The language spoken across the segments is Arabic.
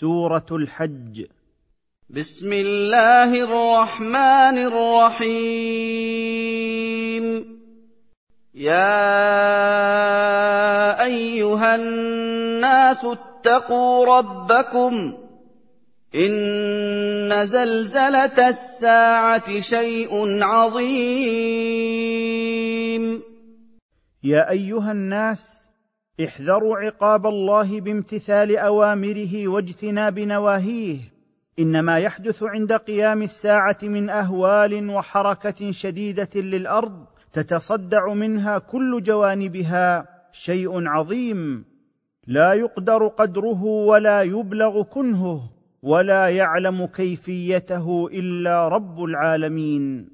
سورة الحج. بسم الله الرحمن الرحيم. يا أيها الناس اتقوا ربكم. إن زلزلة الساعة شيء عظيم. يا أيها الناس احذروا عقاب الله بامتثال أوامره واجتناب نواهيه. إنما يحدث عند قيام الساعة من أهوال وحركة شديدة للأرض تتصدع منها كل جوانبها شيء عظيم. لا يقدر قدره ولا يبلغ كنهه ولا يعلم كيفيته إلا رب العالمين.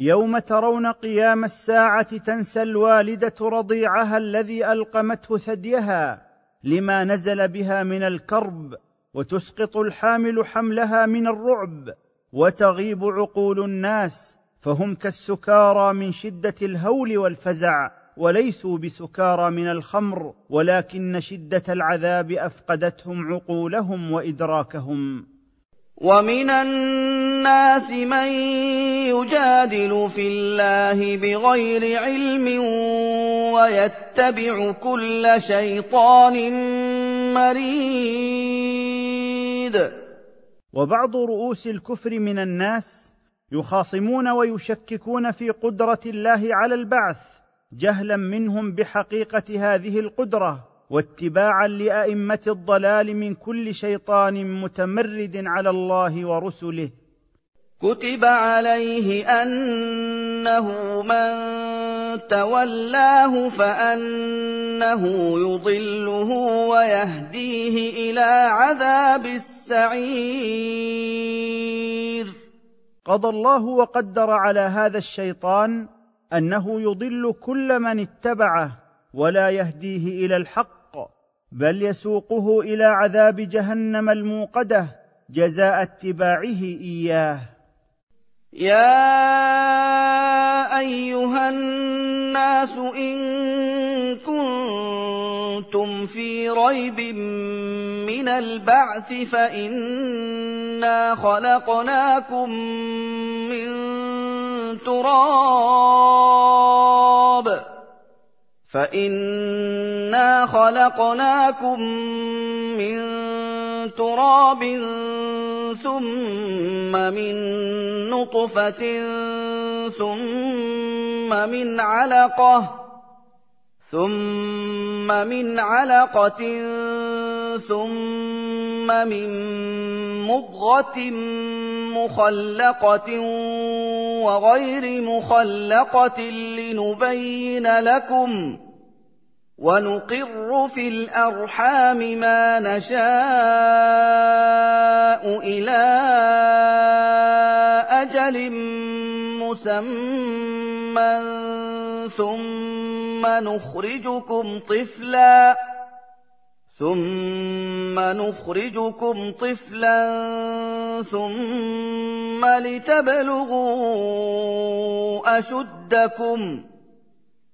يوم ترون قيام الساعة تنسى الوالدة رضيعها الذي ألقمته ثديها لما نزل بها من الكرب وتسقط الحامل حملها من الرعب وتغيب عقول الناس فهم كالسكارى من شدة الهول والفزع وليسوا بسكارى من الخمر ولكن شدة العذاب أفقدتهم عقولهم وإدراكهم. ومن الناس من يجادل في الله بغير علم ويتبع كل شيطان مريد. وبعض رؤوس الكفر من الناس يخاصمون ويشككون في قدرة الله على البعث جهلا منهم بحقيقة هذه القدرة. واتباعا لأئمة الضلال من كل شيطان متمرد على الله ورسله. كتب عليه أنه من تولاه فأنه يضله ويهديه إلى عذاب السعير. قضى الله وقدر على هذا الشيطان أنه يضل كل من اتبعه ولا يهديه إلى الحق بل يسوقه إلى عذاب جهنم الموقدة جزاء اتباعه إياه. يا أيها الناس إن كنتم في ريب من البعث فإنا خلقناكم من تراب. فَإِنَّا خَلَقْنَاكُم مِّن تُرَابٍ ثُمَّ مِن نُّطْفَةٍ ثُمَّ مِنْ عَلَقَةٍ ثم من علقة ثم من مضغة مخلقة وغير مخلقة لنبين لكم ونقر في الأرحام ما نشاء إلى أجل مسمى ثم نخرجكم طفلا ثم نخرجكم طفلا ثم لتبلغوا أشدكم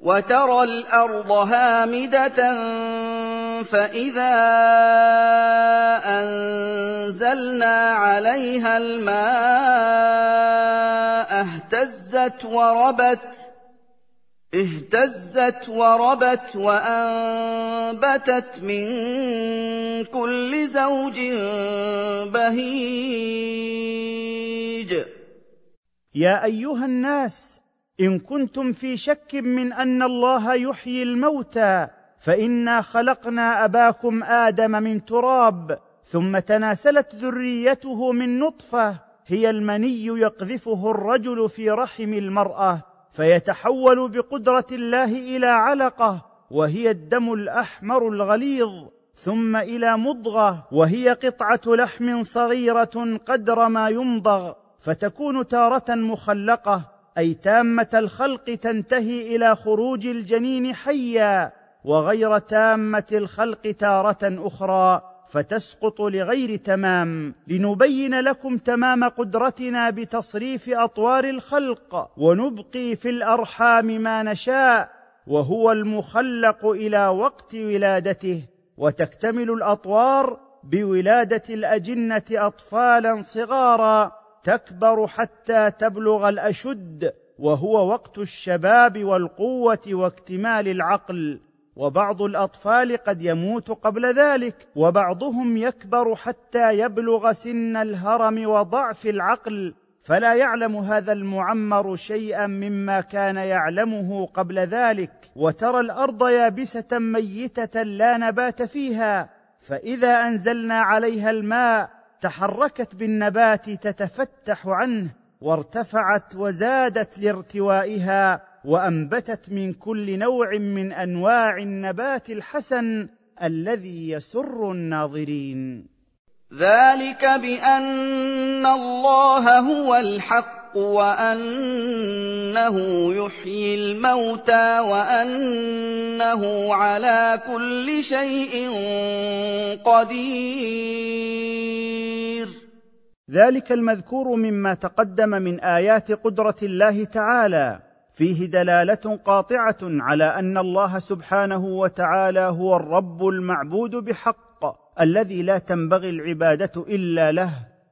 وترى الأرض هامدة فإذا أنزلنا عليها الماء اهتزت وربت اهتزت وربت وأنبتت من كل زوج بهيج. يا أيها الناس إن كنتم في شك من أن الله يحيي الموتى فإنا خلقنا أباكم آدم من تراب ثم تناسلت ذريته من نطفة هي المني يقذفه الرجل في رحم المرأة فيتحول بقدرة الله إلى علقة وهي الدم الأحمر الغليظ ثم إلى مضغة وهي قطعة لحم صغيرة قدر ما يمضغ فتكون تارة مخلقة. أي تامة الخلق تنتهي إلى خروج الجنين حيا وغير تامة الخلق تارة أخرى فتسقط لغير تمام. لنبين لكم تمام قدرتنا بتصريف أطوار الخلق ونبقي في الأرحام ما نشاء وهو المخلق إلى وقت ولادته وتكتمل الأطوار بولادة الأجنة أطفالا صغارا. تكبر حتى تبلغ الأشد وهو وقت الشباب والقوة واكتمال العقل. وبعض الأطفال قد يموت قبل ذلك وبعضهم يكبر حتى يبلغ سن الهرم وضعف العقل. فلا يعلم هذا المعمر شيئا مما كان يعلمه قبل ذلك. وترى الأرض يابسة ميتة لا نبات فيها. فإذا أنزلنا عليها الماء تحركت بالنبات تتفتح عنه وارتفعت وزادت لارتوائها وأنبتت من كل نوع من أنواع النبات الحسن الذي يسر الناظرين. ذلك بأن الله هو الحق. وأنه يحيي الموتى وأنه على كل شيء قدير. ذلك المذكور مما تقدم من آيات قدرة الله تعالى. فيه دلالة قاطعة على أن الله سبحانه وتعالى هو الرب المعبود بحق الذي لا تنبغي العبادة إلا له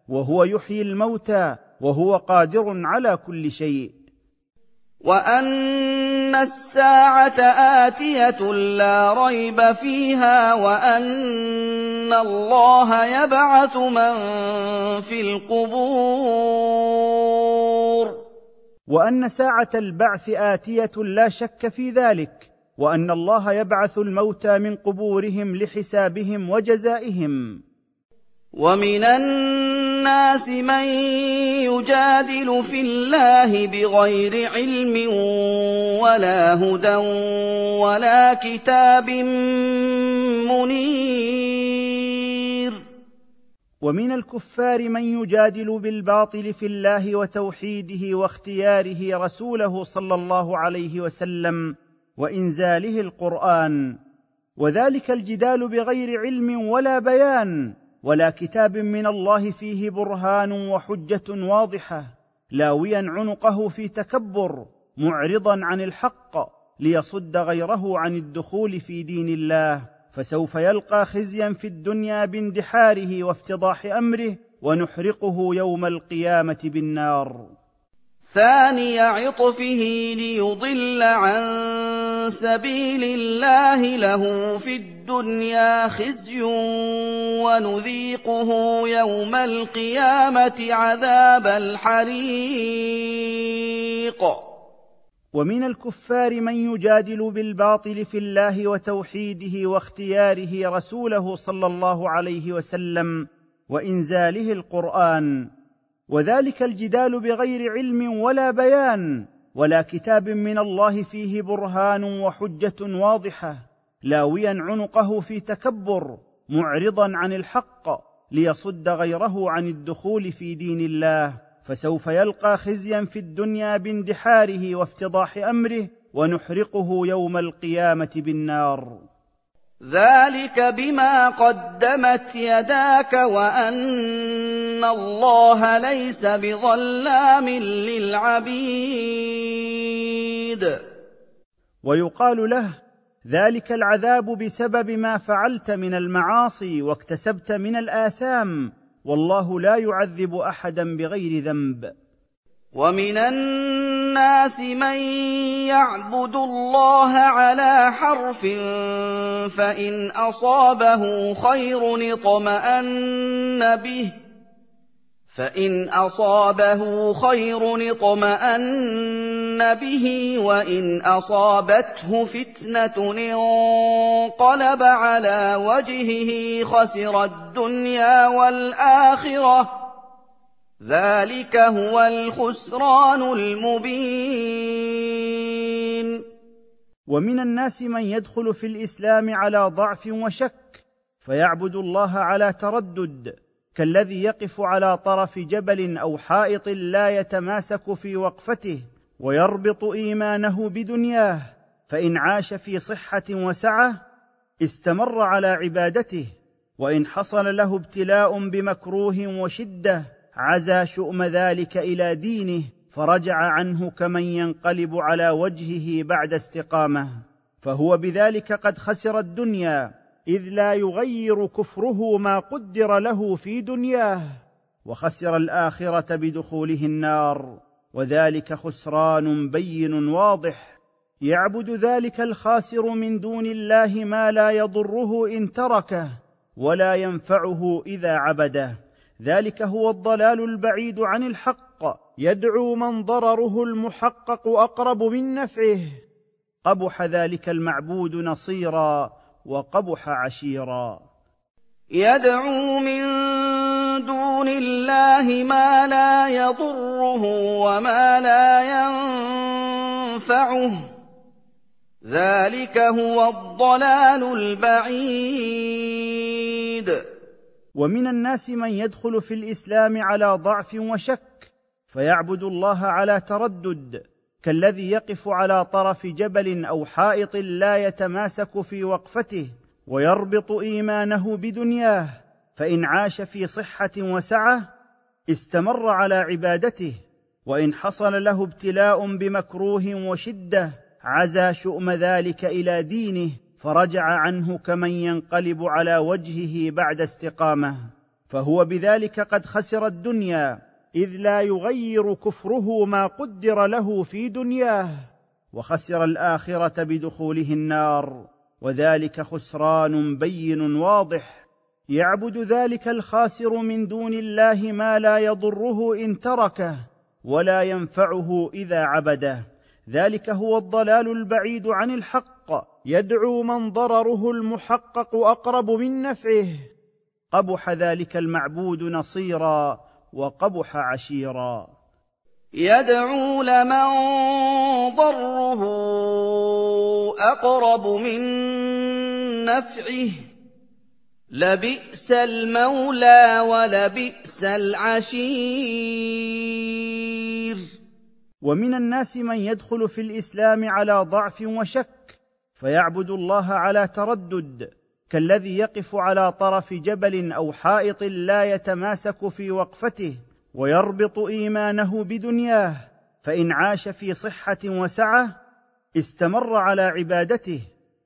وهو يحيي الموتى وهو قادر على كل شيء. وان الساعة اتيه لا ريب فيها وان الله يبعث من في القبور. وان ساعه البعث اتيه لا شك في ذلك. وان الله يبعث الموتى من قبورهم لحسابهم وجزائهم. ومن الناس من يجادل في الله بغير علم ولا هدى ولا كتاب منير. ومن الكفار من يجادل بالباطل في الله وتوحيده واختياره رسوله صلى الله عليه وسلم وإنزاله القرآن وذلك الجدال بغير علم ولا بيان. ولا كتاب من الله فيه برهان وحجة واضحة لاويا عنقه في تكبر معرضا عن الحق ليصد غيره عن الدخول في دين الله فسوف يلقى خزيا في الدنيا باندحاره وافتضاح أمره ونحرقه يوم القيامة بالنار. ثاني عطفه ليضل عن سبيل الله له في الدنيا خزي ونذيقه يوم القيامة عذاب الحريق. ومن الكفار من يجادل بالباطل في الله وتوحيده واختياره رسوله صلى الله عليه وسلم وإنزاله القرآن وذلك الجدال بغير علم ولا بيان ولا كتاب من الله فيه برهان وحجة واضحة لاويا عنقه في تكبر معرضا عن الحق ليصد غيره عن الدخول في دين الله فسوف يلقى خزيا في الدنيا باندحاره وافتضاح أمره ونحرقه يوم القيامة بالنار. ذلك بما قدمت يداك وان الله ليس بظلام للعبيد ويقال له ذلك العذاب بسبب ما فعلت من المعاصي واكتسبت من الآثام والله لا يعذب احدا بغير ذنب. ومن الناس من يعبد الله على حرف فان اصابه خير اطمان به فان اصابه خير اطمان به وان اصابته فتنه انقلب على وجهه خسر الدنيا والاخره ذلك هو الخسران المبين. ومن الناس من يدخل في الاسلام على ضعف وشك فيعبد الله على تردد كالذي يقف على طرف جبل أو حائط لا يتماسك في وقفته ويربط ايمانه بدنياه فان عاش في صحه وسعه استمر على عبادته وان حصل له ابتلاء بمكروه وشده عزى شؤم ذلك إلى دينه فرجع عنه كمن ينقلب على وجهه بعد استقامة. فهو بذلك قد خسر الدنيا إذ لا يغير كفره ما قدر له في دنياه وخسر الآخرة بدخوله النار. وذلك خسران بين واضح. يعبد ذلك الخاسر من دون الله ما لا يضره إن تركه ولا ينفعه إذا عبده. ذلك هو الضلال البعيد عن الحق. يدعو من ضرره المحقق أقرب من نفعه. قبح ذلك المعبود نصيرا وقبح عشيرا. يدعو من دون الله ما لا يضره وما لا ينفعه. ذلك هو الضلال البعيد. ومن الناس من يدخل في الإسلام على ضعف وشك فيعبد الله على تردد كالذي يقف على طرف جبل أو حائط لا يتماسك في وقفته ويربط إيمانه بدنياه فإن عاش في صحة وسعة استمر على عبادته وإن حصل له ابتلاء بمكروه وشدة عزى شؤم ذلك إلى دينه فرجع عنه كمن ينقلب على وجهه بعد استقامه فهو بذلك قد خسر الدنيا إذ لا يغير كفره ما قدر له في دنياه وخسر الآخرة بدخوله النار وذلك خسران بين واضح. يعبد ذلك الخاسر من دون الله ما لا يضره إن تركه ولا ينفعه إذا عبده ذلك هو الضلال البعيد عن الحق. يدعو من ضرره المحقق أقرب من نفعه. قبح ذلك المعبود نصيرا وقبح عشيرا. يدعو لمن ضره أقرب من نفعه. لبئس المولى ولبئس العشير. ومن الناس من يدخل في الإسلام على ضعف وشك. فيعبد الله على تردد كالذي يقف على طرف جبل أو حائط لا يتماسك في وقفته ويربط إيمانه بدنياه فإن عاش في صحة وسعة استمر على عبادته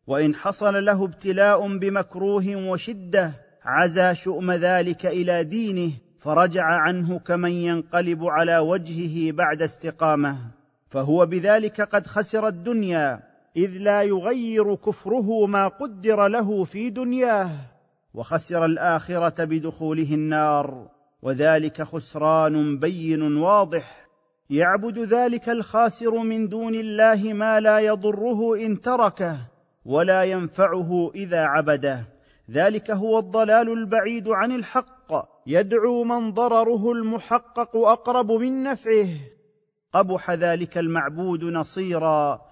وإن حصل له ابتلاء بمكروه وشدة عزى شؤم ذلك إلى دينه فرجع عنه كمن ينقلب على وجهه بعد استقامه. فهو بذلك قد خسر الدنيا. إذ لا يغير كفره ما قدر له في دنياه وخسر الآخرة بدخوله النار وذلك خسران بين واضح. يعبد ذلك الخاسر من دون الله ما لا يضره إن تركه ولا ينفعه إذا عبده. ذلك هو الضلال البعيد عن الحق. يدعو من ضرره المحقق أقرب من نفعه. قبح ذلك المعبود نصيرا.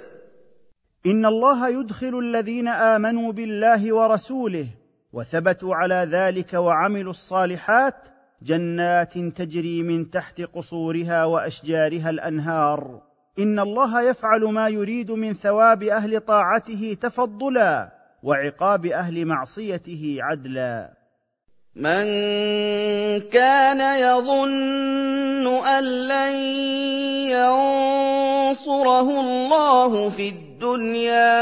إن الله يدخل الذين آمنوا بالله ورسوله وثبتوا على ذلك وعملوا الصالحات جنات تجري من تحت قصورها وأشجارها الأنهار. إن الله يفعل ما يريد من ثواب أهل طاعته تفضلا وعقاب أهل معصيته عدلا. من كان يظن أن لن ينصره الله في الدنيا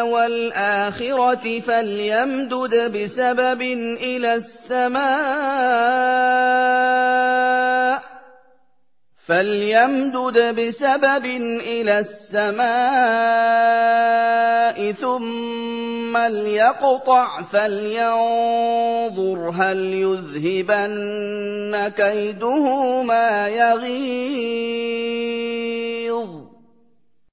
والآخرة فليمدد بسبب إلى السماء فليمدد بسبب إلى السماء ثم ليقطع فلينظر هل يذهبن كيده ما يغيظ.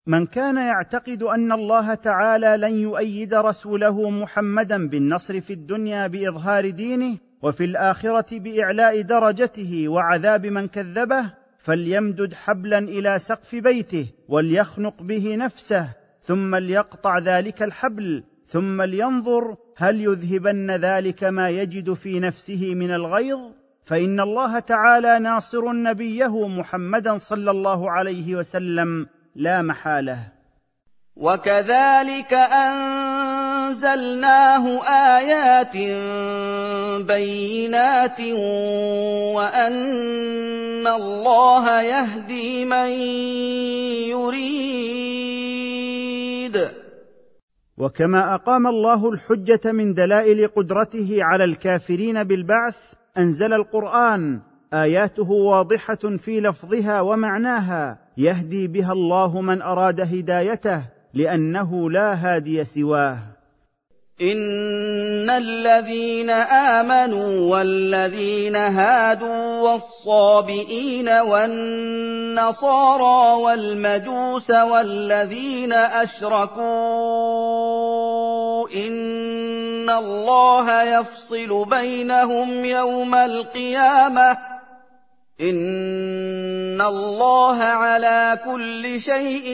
من كان يعتقد أن الله تعالى لن يؤيد رسوله محمدا بالنصر في الدنيا بإظهار دينه وفي الآخرة بإعلاء درجته وعذاب من كذبه فليمدد حبلا إلى سقف بيته وليخنق به نفسه ثم ليقطع ذلك الحبل ثم لينظر هل يذهبن ذلك ما يجد في نفسه من الغيظ؟ فإن الله تعالى ناصر نبيه محمدا صلى الله عليه وسلم لا محالة. وكذلك أنزلناه آيات بينات وأن الله يهدي من يريد. وكما أقام الله الحجة من دلائل قدرته على الكافرين بالبعث أنزل القرآن. آياته واضحة في لفظها ومعناها. يهدي بها الله من أراد هدايته لأنه لا هادي سواه. إن الذين آمنوا والذين هادوا والصابئين والنصارى والمجوس والذين أشركوا إن الله يفصل بينهم يوم القيامة. ان الله على كل شيء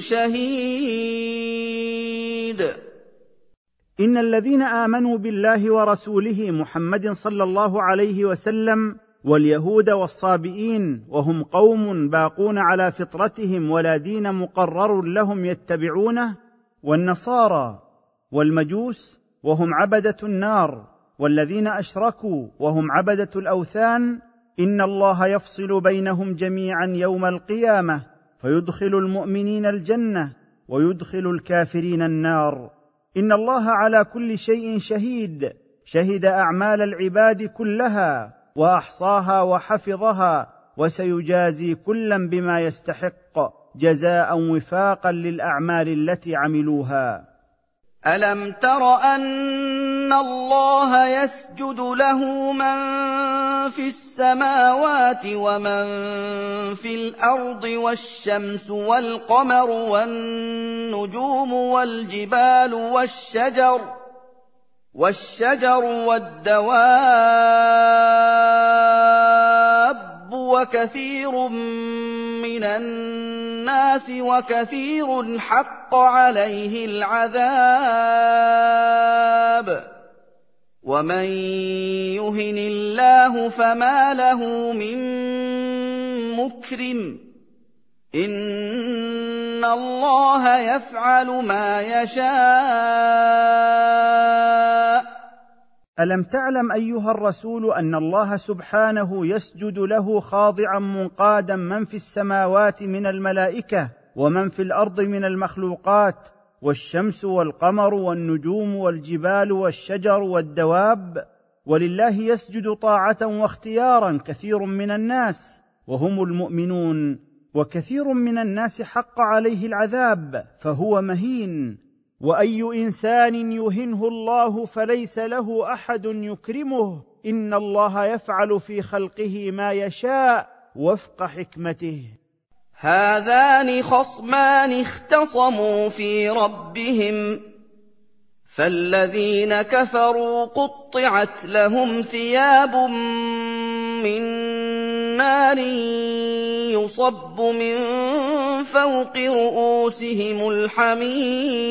شهيد. ان الذين امنوا بالله ورسوله محمد صلى الله عليه وسلم واليهود والصابئين وهم قوم باقون على فطرتهم ولا دين مقرر لهم يتبعونه والنصارى والمجوس وهم عبده النار والذين اشركوا وهم عبده الاوثان ان الله يفصل بينهم جميعا يوم القيامه فيدخل المؤمنين الجنه ويدخل الكافرين النار. ان الله على كل شيء شهيد. شهد اعمال العباد كلها واحصاها وحفظها وسيجازي كلا بما يستحق جزاء وفاقا للاعمال التي عملوها. الم تر ان الله يسجد له من في السماوات ومن في الأرض والشمس والقمر والنجوم والجبال والشجر والشجر والدواب وكثير من الناس وكثير حق عليه العذاب. ومن يهن الله فما له من مكرم. إن الله يفعل ما يشاء. ألم تعلم أيها الرسول أن الله سبحانه يسجد له خاضعا منقادا من في السماوات من الملائكة ومن في الأرض من المخلوقات والشمس والقمر والنجوم والجبال والشجر والدواب ولله يسجد طاعة واختيارا كثير من الناس وهم المؤمنون وكثير من الناس حق عليه العذاب فهو مهين وأي إنسان يهنه الله فليس له أحد يكرمه. إن الله يفعل في خلقه ما يشاء وفق حكمته. هذان خصمان اختصموا في ربهم. فالذين كفروا قطعت لهم ثياب من نار يصب من فوق رؤوسهم الحميم.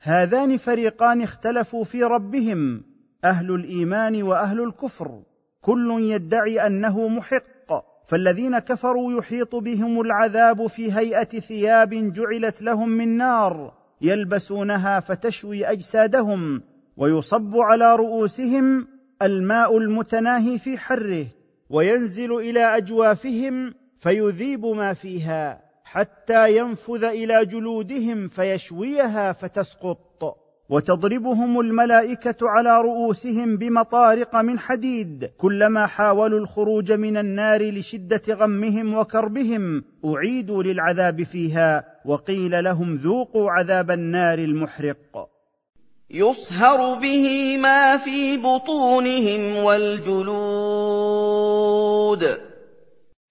هذان فريقان اختلفوا في ربهم أهل الإيمان وأهل الكفر. كل يدعي أنه محق فالذين كفروا يحيط بهم العذاب في هيئة ثياب جعلت لهم من نار يلبسونها فتشوي أجسادهم ويصب على رؤوسهم الماء المتناهي في حره. وينزل إلى أجوافهم فيذيب ما فيها حتى ينفذ إلى جلودهم فيشويها فتسقط. وتضربهم الملائكة على رؤوسهم بمطارق من حديد. كلما حاولوا الخروج من النار لشدة غمهم وكربهم أعيدوا للعذاب فيها وقيل لهم ذوقوا عذاب النار المحرق. يصهر به ما في بطونهم والجلود.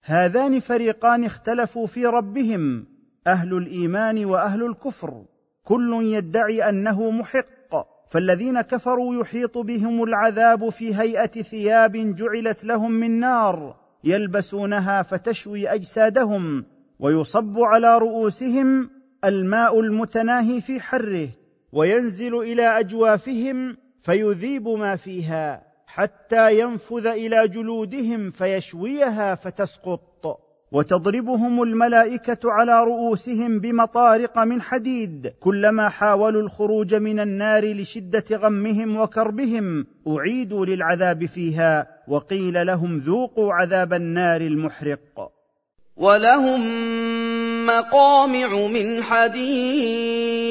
هذان فريقان اختلفوا في ربهم أهل الإيمان وأهل الكفر. كل يدعي أنه محق فالذين كفروا يحيط بهم العذاب في هيئة ثياب جعلت لهم من نار يلبسونها فتشوي أجسادهم ويصب على رؤوسهم الماء المتناهي في حره. وينزل إلى أجوافهم فيذيب ما فيها حتى ينفذ إلى جلودهم فيشويها فتسقط. وتضربهم الملائكة على رؤوسهم بمطارق من حديد. كلما حاولوا الخروج من النار لشدة غمهم وكربهم أعيدوا للعذاب فيها وقيل لهم ذوقوا عذاب النار المحرق. ولهم مقامع من حديد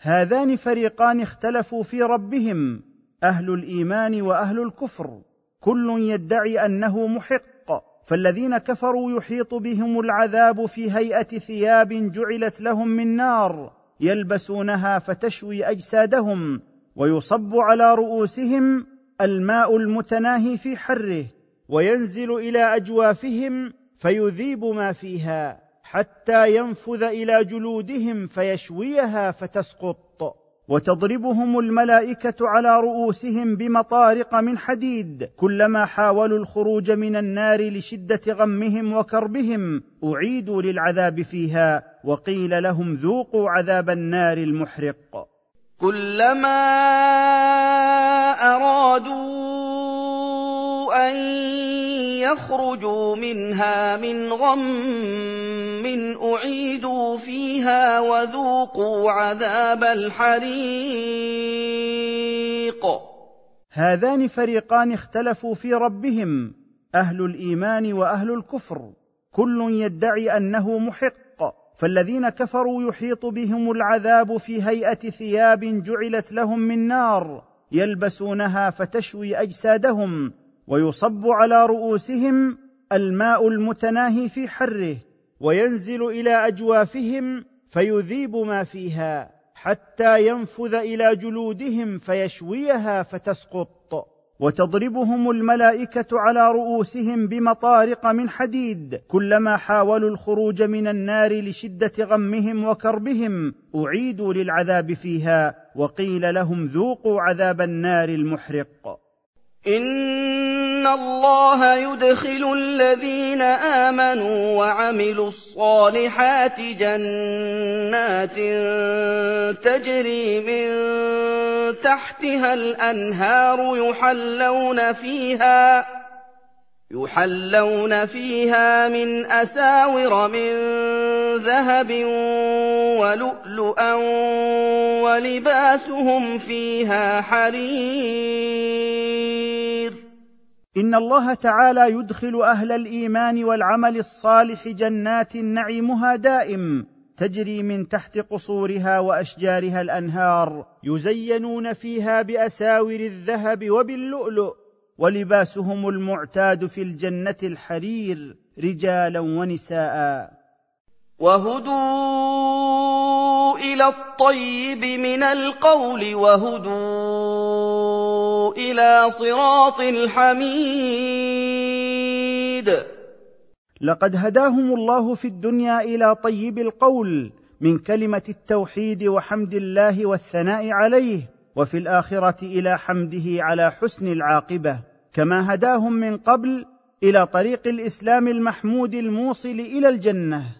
هذان فريقان اختلفوا في ربهم أهل الإيمان وأهل الكفر. كل يدعي أنه محق فالذين كفروا يحيط بهم العذاب في هيئة ثياب جعلت لهم من نار يلبسونها فتشوي أجسادهم ويصب على رؤوسهم الماء المتناهي في حره وينزل إلى أجوافهم فيذيب ما فيها. حتى ينفذ إلى جلودهم فيشويها فتسقط. وتضربهم الملائكة على رؤوسهم بمطارق من حديد. كلما حاولوا الخروج من النار لشدة غمهم وكربهم أعيدوا للعذاب فيها. وقيل لهم ذوقوا عذاب النار المحرق. كلما أرادوا أن يخرجوا منها من غم أعيدوا فيها وذوقوا عذاب الحريق. هذان فريقان اختلفوا في ربهم أهل الإيمان وأهل الكفر. كل يدعي أنه محق فالذين كفروا يحيط بهم العذاب في هيئة ثياب جعلت لهم من نار يلبسونها فتشوي أجسادهم. ويصب على رؤوسهم الماء المتناهي في حره وينزل إلى أجوافهم فيذيب ما فيها حتى ينفذ إلى جلودهم فيشويها فتسقط. وتضربهم الملائكة على رؤوسهم بمطارق من حديد كلما حاولوا الخروج من النار لشدة غمهم وكربهم أعيدوا للعذاب فيها وقيل لهم ذوقوا عذاب النار المحرق. إِنَّ اللَّهَ يُدْخِلُ الَّذِينَ آمَنُوا وَعَمِلُوا الصَّالِحَاتِ جَنَّاتٍ تَجْرِي مِن تَحْتِهَا الْأَنْهَارُ يُحَلَّوْنَ فِيهَا يُحَلَّوْنَ فِيهَا مِنْ أَسَاوِرَ مِن ذَهَبٍ وَلُؤْلُؤًا وَلِبَاسُهُمْ فِيهَا حَرِيرٌ. إن الله تعالى يدخل أهل الإيمان والعمل الصالح جنات نعيمها دائم تجري من تحت قصورها وأشجارها الأنهار يزينون فيها بأساور الذهب وباللؤلؤ ولباسهم المعتاد في الجنة الحرير رجالا ونساء. وهدوا إلى الطيب من القول وهدوا إلى صراط الحميد. لقد هداهم الله في الدنيا إلى طيب القول من كلمة التوحيد وحمد الله والثناء عليه وفي الآخرة إلى حمده على حسن العاقبة. كما هداهم من قبل إلى طريق الإسلام المحمود الموصل إلى الجنة.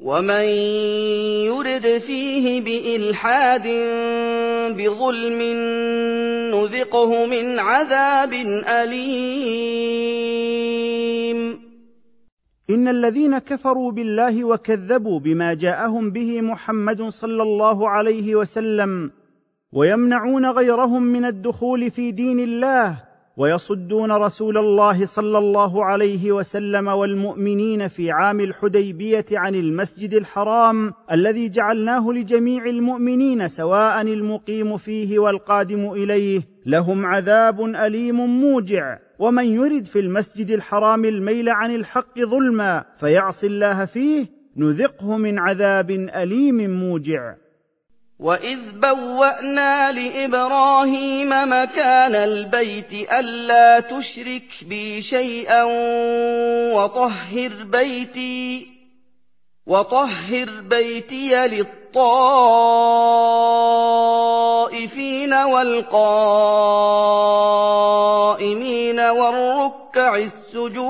وَمَن يُرِدْ فِيهِ بِإِلْحَادٍ بظلم نذقه من عذاب اليم ان الذين كفروا بالله وكذبوا بما جاءهم به محمد صلى الله عليه وسلم ويمنعون غيرهم من الدخول في دين الله ويصدون رسول الله صلى الله عليه وسلم والمؤمنين في عام الحديبية عن المسجد الحرام الذي جعلناه لجميع المؤمنين سواء المقيم فيه والقادم إليه لهم عذاب أليم موجع. ومن يرد في المسجد الحرام الميل عن الحق ظلما فيعصي الله فيه نذقه من عذاب أليم موجع. وَإِذْ بَوَّأْنَا لِإِبْرَاهِيمَ مَكَانَ الْبَيْتِ أَلَّا تُشْرِكْ بِي شَيْئًا وَطَهِّرْ بَيْتِي وَطَهِّرْ بَيْتِيَ لِلطَّائِفِينَ وَالْقَائِمِينَ وَالرُّكَّعِ السُّجُودِ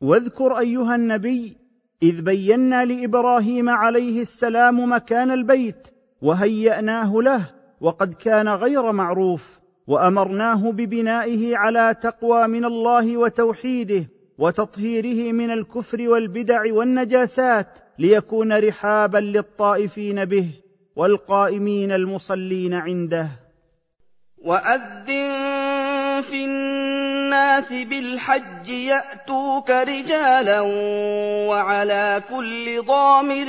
واذكر أيها النبي إذ بينا لإبراهيم عليه السلام مكان البيت وهيأناه له وقد كان غير معروف وأمرناه ببنائه على تقوى من الله وتوحيده وتطهيره من الكفر والبدع والنجاسات ليكون رحابا للطائفين به والقائمين المصلين عنده. وأذن في الناس بالحج يأتوك رجالا وعلى كل ضامر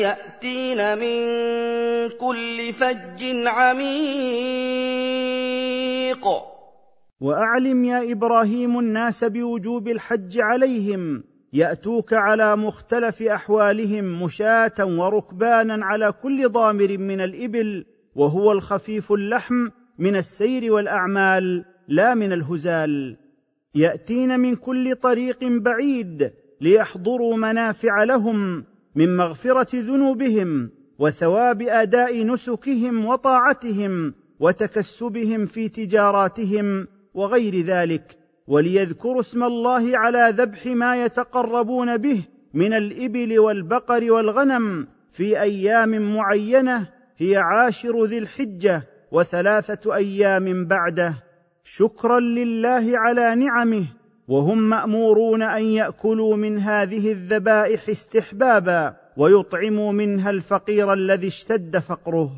يأتين من كل فج عميق. وأعلم يا إبراهيم الناس بوجوب الحج عليهم يأتوك على مختلف أحوالهم مشاة وركبانا على كل ضامر من الإبل وهو الخفيف اللحم من السير والأعمال لا من الهزال. يأتين من كل طريق بعيد ليحضروا منافع لهم من مغفرة ذنوبهم وثواب أداء نسكهم وطاعتهم وتكسبهم في تجاراتهم وغير ذلك وليذكروا اسم الله على ذبح ما يتقربون به من الإبل والبقر والغنم في أيام معينة هي عاشر ذي الحجة. وثلاثة أيام بعده شكرا لله على نعمه وهم مأمورون أن يأكلوا من هذه الذبائح استحبابا ويطعموا منها الفقير الذي اشتد فقره.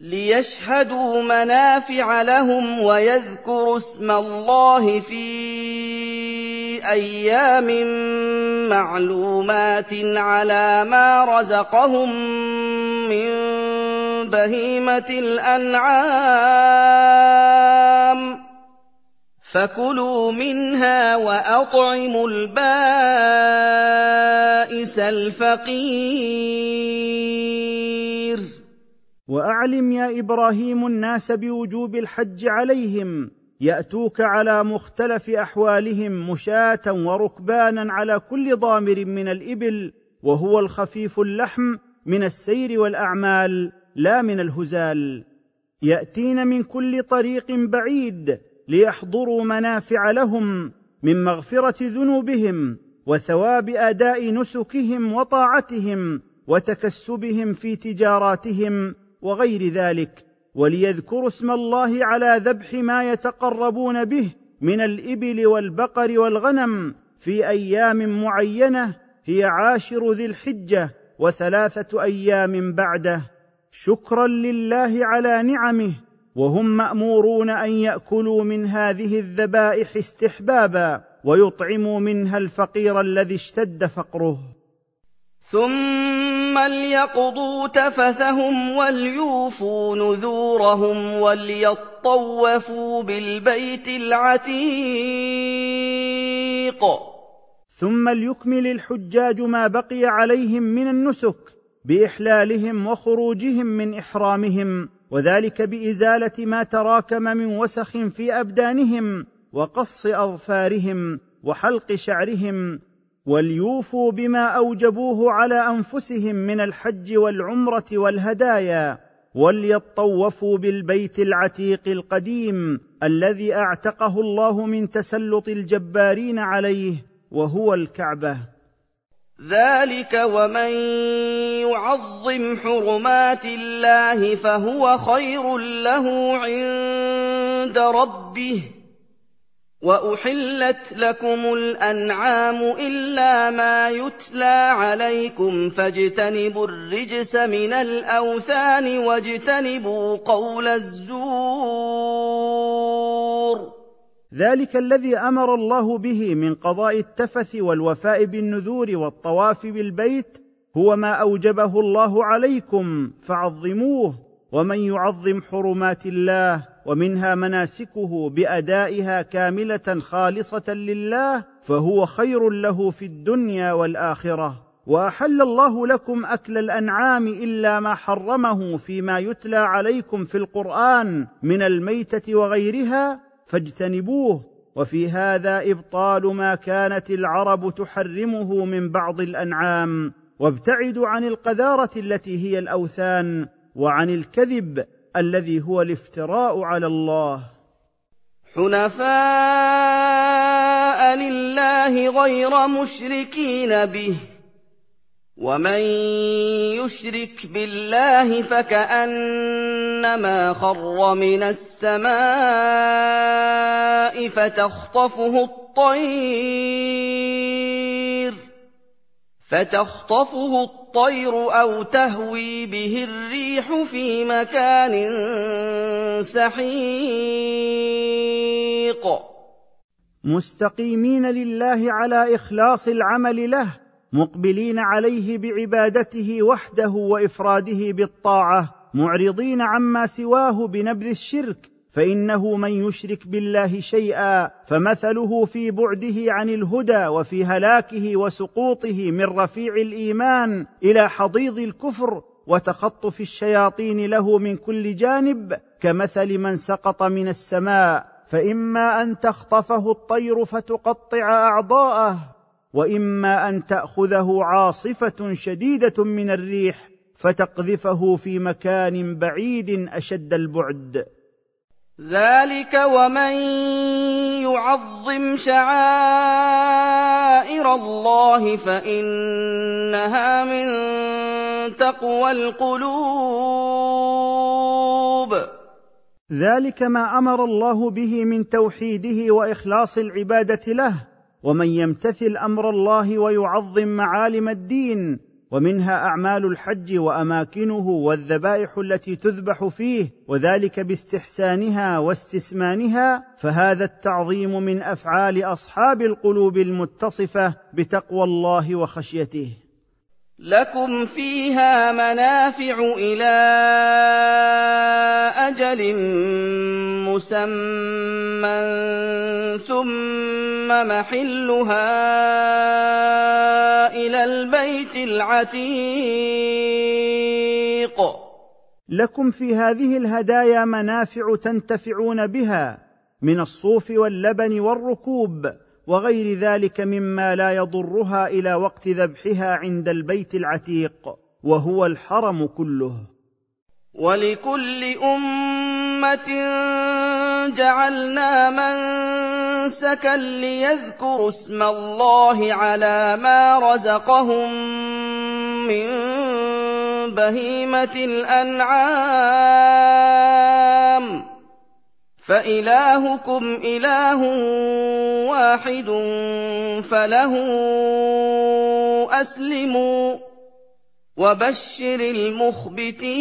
ليشهدوا منافع لهم ويذكروا اسم الله في أيام معلومات على ما رزقهم من بهيمة الأنعام فكلوا منها وأطعموا البائس الفقير واعلم يا إبراهيم الناس بوجوب الحج عليهم ياتوك على مختلف احوالهم مشاه وركبانا على كل ضامر من الابل وهو الخفيف اللحم من السير والاعمال لا من الهزال. يأتين من كل طريق بعيد ليحضروا منافع لهم من مغفرة ذنوبهم وثواب أداء نسكهم وطاعتهم وتكسبهم في تجاراتهم وغير ذلك. وليذكروا اسم الله على ذبح ما يتقربون به من الإبل والبقر والغنم في أيام معينة هي عاشر ذي الحجة وثلاثة أيام بعده. شكرا لله على نعمه وهم مأمورون أن يأكلوا من هذه الذبائح استحبابا ويطعموا منها الفقير الذي اشتد فقره. ثم ليقضوا تفثهم وليوفوا نذورهم وليطوفوا بالبيت العتيق. ثم ليكمل الحجاج ما بقي عليهم من النسك بإحلالهم وخروجهم من إحرامهم وذلك بإزالة ما تراكم من وسخ في أبدانهم وقص أظفارهم وحلق شعرهم وليوفوا بما أوجبوه على أنفسهم من الحج والعمرة والهدايا وليطوفوا بالبيت العتيق القديم الذي أعتقه الله من تسلط الجبارين عليه وهو الكعبة. ذلك ومن يعظم حرمات الله فهو خير له عند ربه واحلت لكم الانعام الا ما يتلى عليكم فاجتنبوا الرجس من الاوثان واجتنبوا قول الزور ذلك الذي أمر الله به من قضاء التفث والوفاء بالنذور والطواف بالبيت هو ما أوجبه الله عليكم فعظموه ومن يعظم حرمات الله ومنها مناسكه بأدائها كاملة خالصة لله فهو خير له في الدنيا والآخرة. وأحل الله لكم أكل الأنعام إلا ما حرمه فيما يتلى عليكم في القرآن من الميتة وغيرها فاجتنبوه وفي هذا إبطال ما كانت العرب تحرمه من بعض الأنعام. وابتعدوا عن القذارة التي هي الأوثان وعن الكذب الذي هو الافتراء على الله. حنفاء لله غير مشركين به. ومن يشرك بالله فكانما خر من السماء فتخطفه الطير فتخطفه الطير أو تهوي به الريح في مكان سحيق مستقيمين لله على اخلاص العمل له مقبلين عليه بعبادته وحده وإفراده بالطاعة معرضين عما سواه بنبذ الشرك فإنه من يشرك بالله شيئا فمثله في بعده عن الهدى وفي هلاكه وسقوطه من رفيع الإيمان إلى حضيض الكفر وتخطف الشياطين له من كل جانب كمثل من سقط من السماء فإما أن تخطفه الطير فتقطع أعضاءه وإما أن تأخذه عاصفة شديدة من الريح فتقذفه في مكان بعيد أشد البعد. ذلك ومن يعظم شعائر الله فإنها من تقوى القلوب. ذلك ما أمر الله به من توحيده وإخلاص العبادة له ومن يمتثل أمر الله ويعظم معالم الدين ومنها أعمال الحج وأماكنه والذبائح التي تذبح فيه وذلك باستحسانها واستسمانها فهذا التعظيم من أفعال أصحاب القلوب المتصفة بتقوى الله وخشيته. لكم فيها منافع إلى أجل مسمى ثم محلها إلى البيت العتيق. لكم في هذه الهدايا منافع تنتفعون بها من الصوف واللبن والركوب. وغير ذلك مما لا يضرها إلى وقت ذبحها عند البيت العتيق وهو الحرم كله. ولكل أمة جعلنا منسكا ليذكروا اسم الله على ما رزقهم من بهيمة الأنعام. فإلهكم إله واحد فله أسلموا وبشر المخبتين.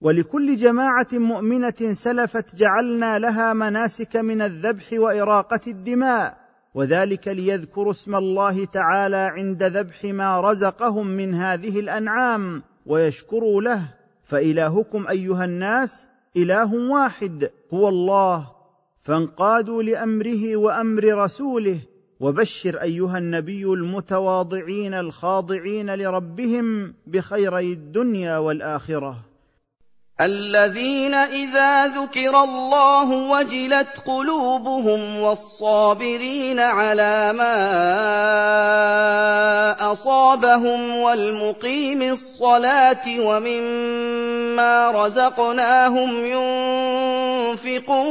ولكل جماعة مؤمنة سلفت جعلنا لها مناسك من الذبح وإراقة الدماء وذلك ليذكروا اسم الله تعالى عند ذبح ما رزقهم من هذه الأنعام ويشكروا له فإلهكم أيها الناس إله واحد هو الله فانقادوا لأمره وأمر رسوله وبشر أيها النبي المتواضعين الخاضعين لربهم بخيري الدنيا والآخرة. الذين إذا ذكر الله وجلت قلوبهم والصابرين على ما أصابهم والمقيم الصلاة ومما رزقناهم ينفقون.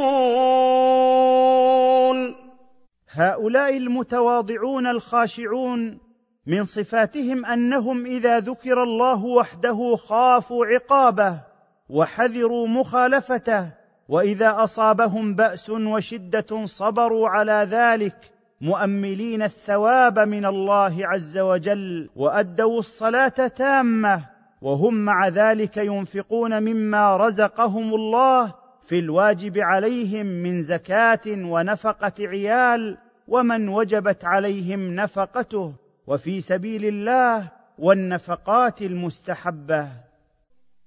هؤلاء المتواضعون الخاشعون من صفاتهم أنهم إذا ذكر الله وحده خافوا عقابه. وحذروا مخالفته وإذا أصابهم بأس وشدة صبروا على ذلك مؤملين الثواب من الله عز وجل وأدوا الصلاة تامة وهم مع ذلك ينفقون مما رزقهم الله في الواجب عليهم من زكاة ونفقة عيال ومن وجبت عليهم نفقته وفي سبيل الله والنفقات المستحبة.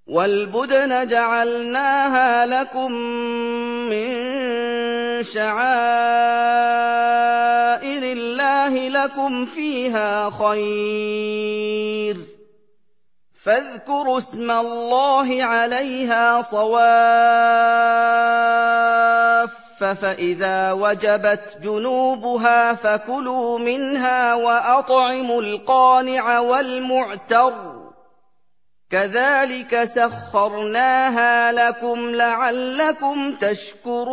والبدن جعلناها لكم من شعائر الله لكم فيها خير فاذكروا اسم الله عليها صواف فإذا وجبت جنوبها فكلوا منها وأطعموا القانع والمعتر كذلك سخرناها لكم لعلكم تشكرون.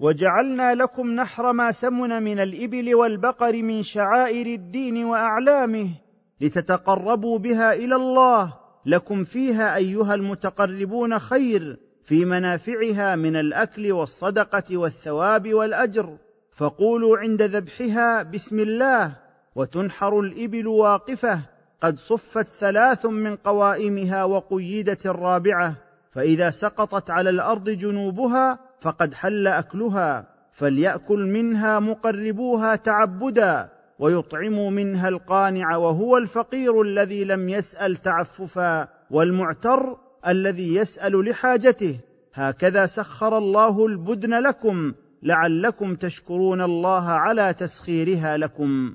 وجعلنا لكم نحر ما سمن من الإبل والبقر من شعائر الدين وأعلامه لتتقربوا بها إلى الله. لكم فيها أيها المتقربون خير في منافعها من الأكل والصدقة والثواب والأجر. فقولوا عند ذبحها بسم الله. وتنحر الإبل واقفة قد صفت ثلاث من قوائمها وقيدت الرابعة فإذا سقطت على الأرض جنوبها فقد حل أكلها فليأكل منها مقربوها تعبدا ويطعموا منها القانع وهو الفقير الذي لم يسأل تعففا والمعتر الذي يسأل لحاجته. هكذا سخر الله البدن لكم لعلكم تشكرون الله على تسخيرها لكم.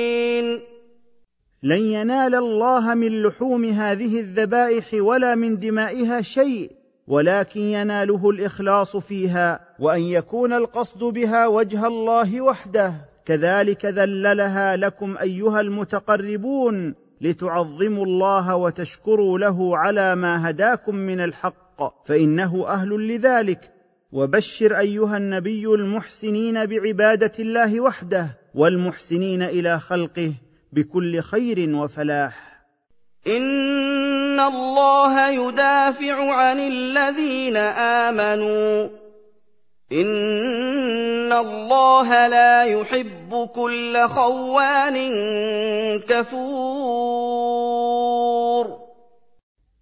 لن ينال الله من لحوم هذه الذبائح ولا من دمائها شيء ولكن يناله الإخلاص فيها وأن يكون القصد بها وجه الله وحده. كذلك ذللها لكم أيها المتقربون لتعظموا الله وتشكروا له على ما هداكم من الحق فإنه أهل لذلك. وبشر أيها النبي المحسنين بعبادة الله وحده والمحسنين إلى خلقه. بكل خير وفلاح. إن الله يدافع عن الذين آمنوا. إن الله لا يحب كل خوان كفور.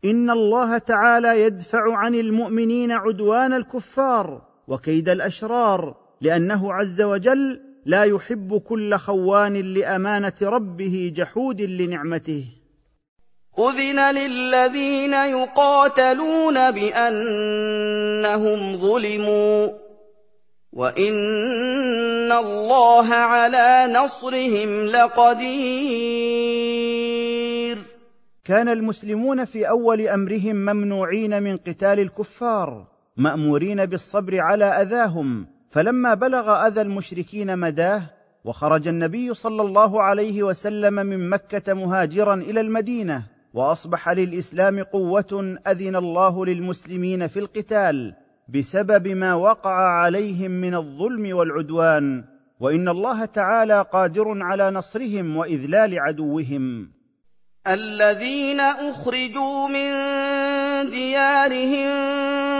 إن الله تعالى يدفع عن المؤمنين عدوان الكفار وكيد الأشرار لأنه عز وجل لا يحب كل خوان لأمانة ربه جحود لنعمته. أذن للذين يقاتلون بأنهم ظلموا وإن الله على نصرهم لقدير. كان المسلمون في أول أمرهم ممنوعين من قتال الكفار مأمورين بالصبر على أذاهم فلما بلغ أذى المشركين مداه وخرج النبي صلى الله عليه وسلم من مكة مهاجرا إلى المدينة وأصبح للإسلام قوة أذن الله للمسلمين في القتال بسبب ما وقع عليهم من الظلم والعدوان وإن الله تعالى قادر على نصرهم وإذلال عدوهم. الذين أخرجوا من ديارهم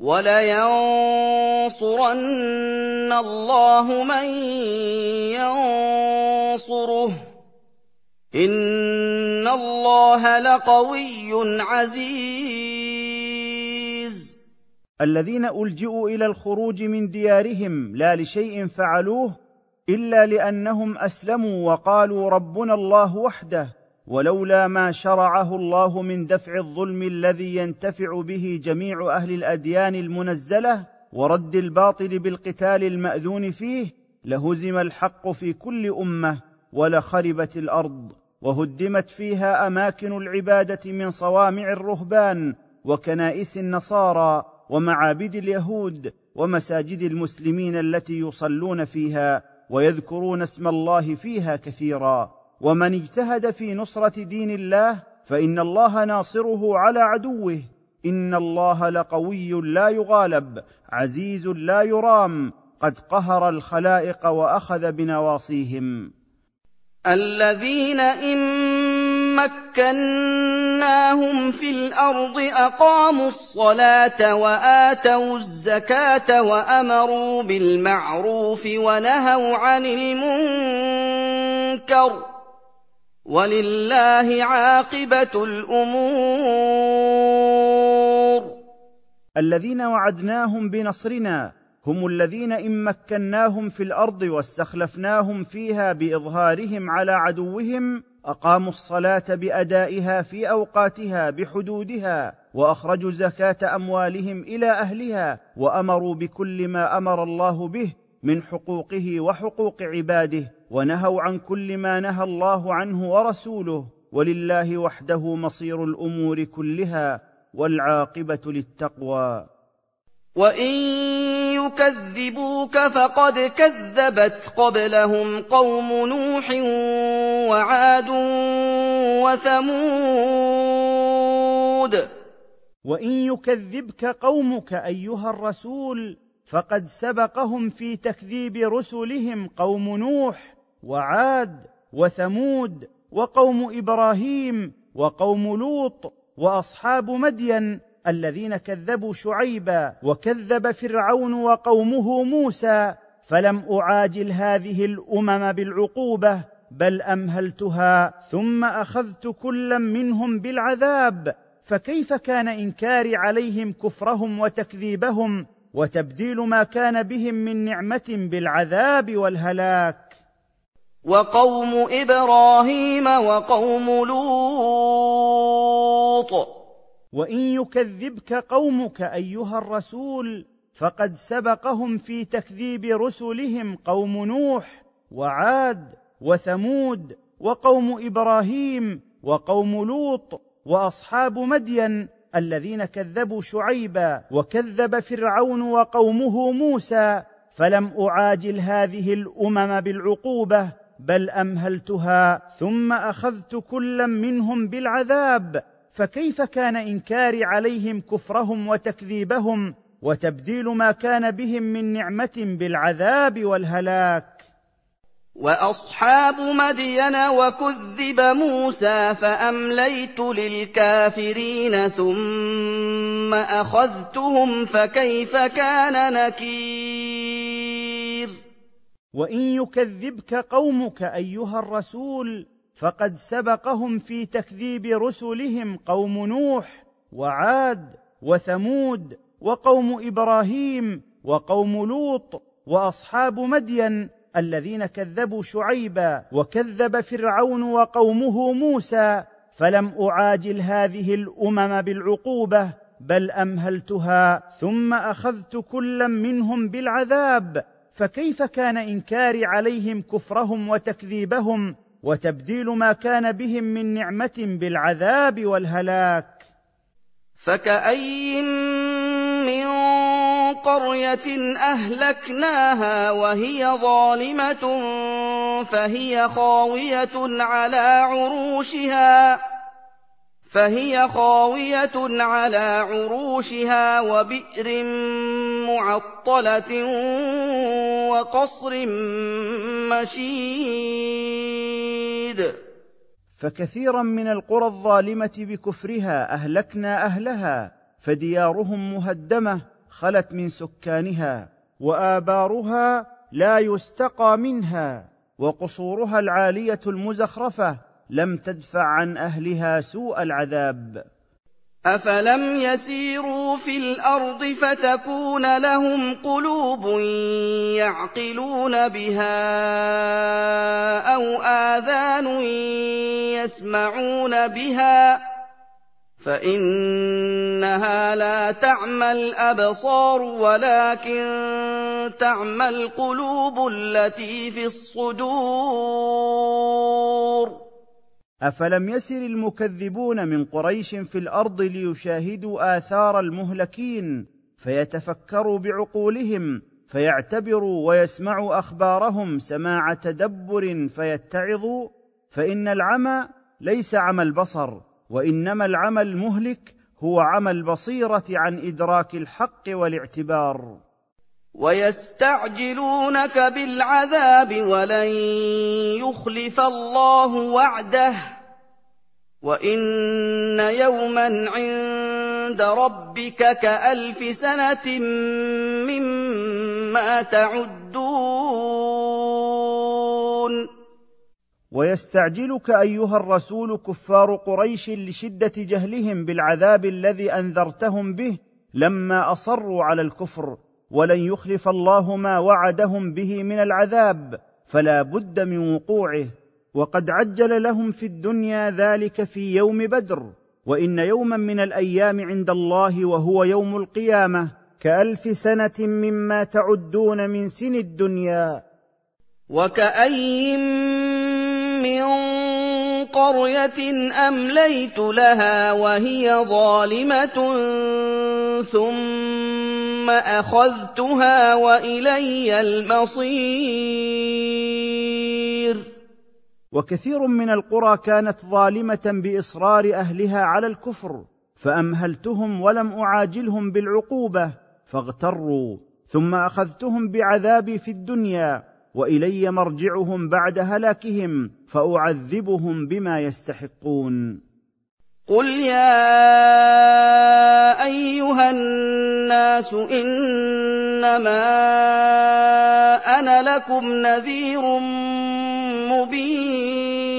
وَلَيَنصُرَنَّ اللَّهُ مَن يَنصُرُهُ ۗ. إِنَّ اللَّهَ لَقَوِيٌّ عَزِيزٌ. الذين ألجئوا إلى الخروج من ديارهم لا لشيء فعلوه إلا لأنهم أسلموا وقالوا ربنا الله وحده ولولا ما شرعه الله من دفع الظلم الذي ينتفع به جميع أهل الأديان المنزلة ورد الباطل بالقتال المأذون فيه لهزم الحق في كل أمة ولخربت الأرض وهدمت فيها أماكن العبادة من صوامع الرهبان وكنائس النصارى ومعابد اليهود ومساجد المسلمين التي يصلون فيها ويذكرون اسم الله فيها كثيرا. ومن اجتهد في نصرة دين الله فإن الله ناصره على عدوه. إن الله لقوي لا يغالب عزيز لا يرام قد قهر الخلائق وأخذ بنواصيهم. الذين إن مكناهم في الأرض أقاموا الصلاة وآتوا الزكاة وأمروا بالمعروف ونهوا عن المنكر. وَلِلَّهِ عَاقِبَةُ الْأُمُورِ. الذين وعدناهم بنصرنا هم الذين إن مكناهم في الأرض واستخلفناهم فيها بإظهارهم على عدوهم أقاموا الصلاة بأدائها في أوقاتها بحدودها وأخرجوا زكاة أموالهم إلى أهلها وأمروا بكل ما أمر الله به من حقوقه وحقوق عباده ونهوا عن كل ما نهى الله عنه ورسوله ولله وحده مصير الأمور كلها والعاقبة للتقوى. وإن يكذبوك فقد كذبت قبلهم قوم نوح وعاد وثمود. وإن يكذبك قومك أيها الرسول فقد سبقهم في تكذيب رسلهم قوم نوح وعاد وثمود وقوم إبراهيم وقوم لوط وأصحاب مدين الذين كذبوا شعيبا وكذب فرعون وقومه موسى فلم أعاجل هذه الأمم بالعقوبة بل أمهلتها ثم أخذت كلا منهم بالعذاب فكيف كان إنكاري عليهم كفرهم وتكذيبهم وتبديل ما كان بهم من نعمة بالعذاب والهلاك. وقوم إبراهيم وقوم لوط. وإن يكذبك قومك أيها الرسول فقد سبقهم في تكذيب رسلهم قوم نوح وعاد وثمود وقوم إبراهيم وقوم لوط وأصحاب مدين الذين كذبوا شعيبا وكذب فرعون وقومه موسى فلم أعاجل هذه الأمم بالعقوبة بل أمهلتها ثم أخذت كلا منهم بالعذاب. فكيف كان إنكاري عليهم كفرهم وتكذيبهم وتبديل ما كان بهم من نعمة بالعذاب والهلاك؟ وأصحاب مدين وكذب موسى فأمليت للكافرين ثم أخذتهم فكيف كان نكير؟ وإن يكذبك قومك أيها الرسول فقد سبقهم في تكذيب رسلهم قوم نوح وعاد وثمود وقوم إبراهيم وقوم لوط وأصحاب مدين الذين كذبوا شعيبا وكذب فرعون وقومه موسى فلم أعاجل هذه الأمم بالعقوبة بل أمهلتها ثم أخذت كلا منهم بالعذاب. فكيف كان انكاري عليهم كفرهم وتكذيبهم؟ وتبديل ما كان بهم من نعمة بالعذاب والهلاك. فكأين من قرية أهلكناها وهي ظالمة فهي خاوية على عروشها فهي خاوية على عروشها وبئر معطلة وقصر مشيد. فكثيرا من القرى الظالمة بكفرها أهلكنا أهلها فديارهم مهدمة خلت من سكانها وآبارها لا يستقى منها وقصورها العالية المزخرفة لم تدفع عن أهلها سوء العذاب. أفلم يسيروا في الأرض فتكون لهم قلوب يعقلون بها أو آذان يسمعون بها فإنها لا تعمى الأبصار ولكن تعمى القلوب التي في الصدور. أفلم يسر المكذبون من قريش في الأرض ليشاهدوا آثار المهلكين فيتفكروا بعقولهم فيعتبروا ويسمعوا أخبارهم سماع تدبر فيتعظوا فإن العمى ليس عمى البصر. وإنما العمى المهلك هو عمى البصيره عن إدراك الحق والاعتبار. ويستعجلونك بالعذاب ولن يخلف الله وعده. وإن يوما عند ربك كألف سنة مما تعدون. ويستعجلك أيها الرسول كفار قريش لشدة جهلهم بالعذاب الذي أنذرتهم به لما أصروا على الكفر ولن يخلف الله ما وعدهم به من العذاب فلا بد من وقوعه. وقد عجل لهم في الدنيا ذلك في يوم بدر وإن يوما من الأيام عند الله وهو يوم القيامة كألف سنة مما تعدون من سن الدنيا. وكأين من قرية أمليت لها وهي ظالمة ثم أخذتها وإلي المصير. وكثير من القرى كانت ظالمة بإصرار أهلها على الكفر فأمهلتهم ولم أعاجلهم بالعقوبة فاغتروا ثم أخذتهم بعذابي في الدنيا. وإلي مرجعهم بعد هلاكهم فأعذبهم بما يستحقون. قل يا أيها الناس إنما أنا لكم نذير مبين.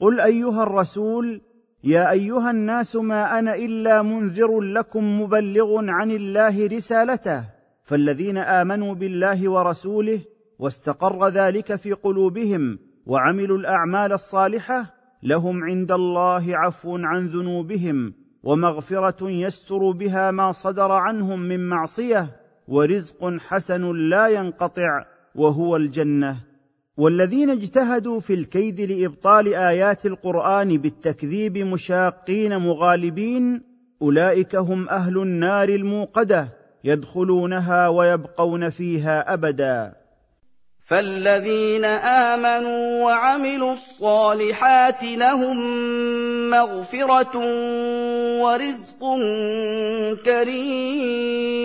قل أيها الرسول يا أيها الناس ما أنا إلا منذر لكم مبلغ عن الله رسالته. فالذين آمنوا بالله ورسوله واستقر ذلك في قلوبهم وعملوا الأعمال الصالحة لهم عند الله عفو عن ذنوبهم ومغفرة يستر بها ما صدر عنهم من معصية ورزق حسن لا ينقطع وهو الجنة. والذين اجتهدوا في الكيد لإبطال آيات القرآن بالتكذيب مشاقين مغالبين أولئك هم أهل النار الموقدة. يدخلونها ويبقون فيها أبدا. فالذين آمنوا وعملوا الصالحات لهم مغفرة ورزق كريم.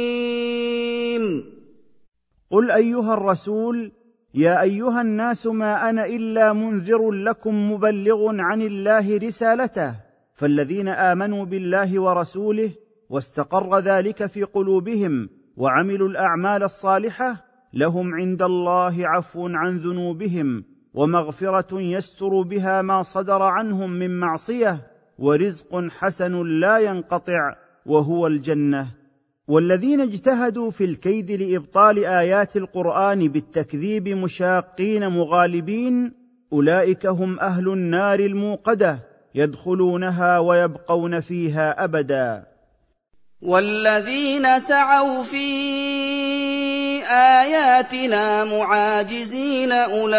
قل أيها الرسول يا أيها الناس ما أنا إلا منذر لكم مبلغ عن الله رسالته. فالذين آمنوا بالله ورسوله واستقر ذلك في قلوبهم وعملوا الأعمال الصالحة لهم عند الله عفو عن ذنوبهم ومغفرة يستر بها ما صدر عنهم من معصية ورزق حسن لا ينقطع وهو الجنة. والذين اجتهدوا في الكيد لإبطال آيات القرآن بالتكذيب مشاقين مغالبين أولئك هم أهل النار الموقدة يدخلونها ويبقون فيها أبدا. والذين سعوا في آياتنا معاجزين أولئك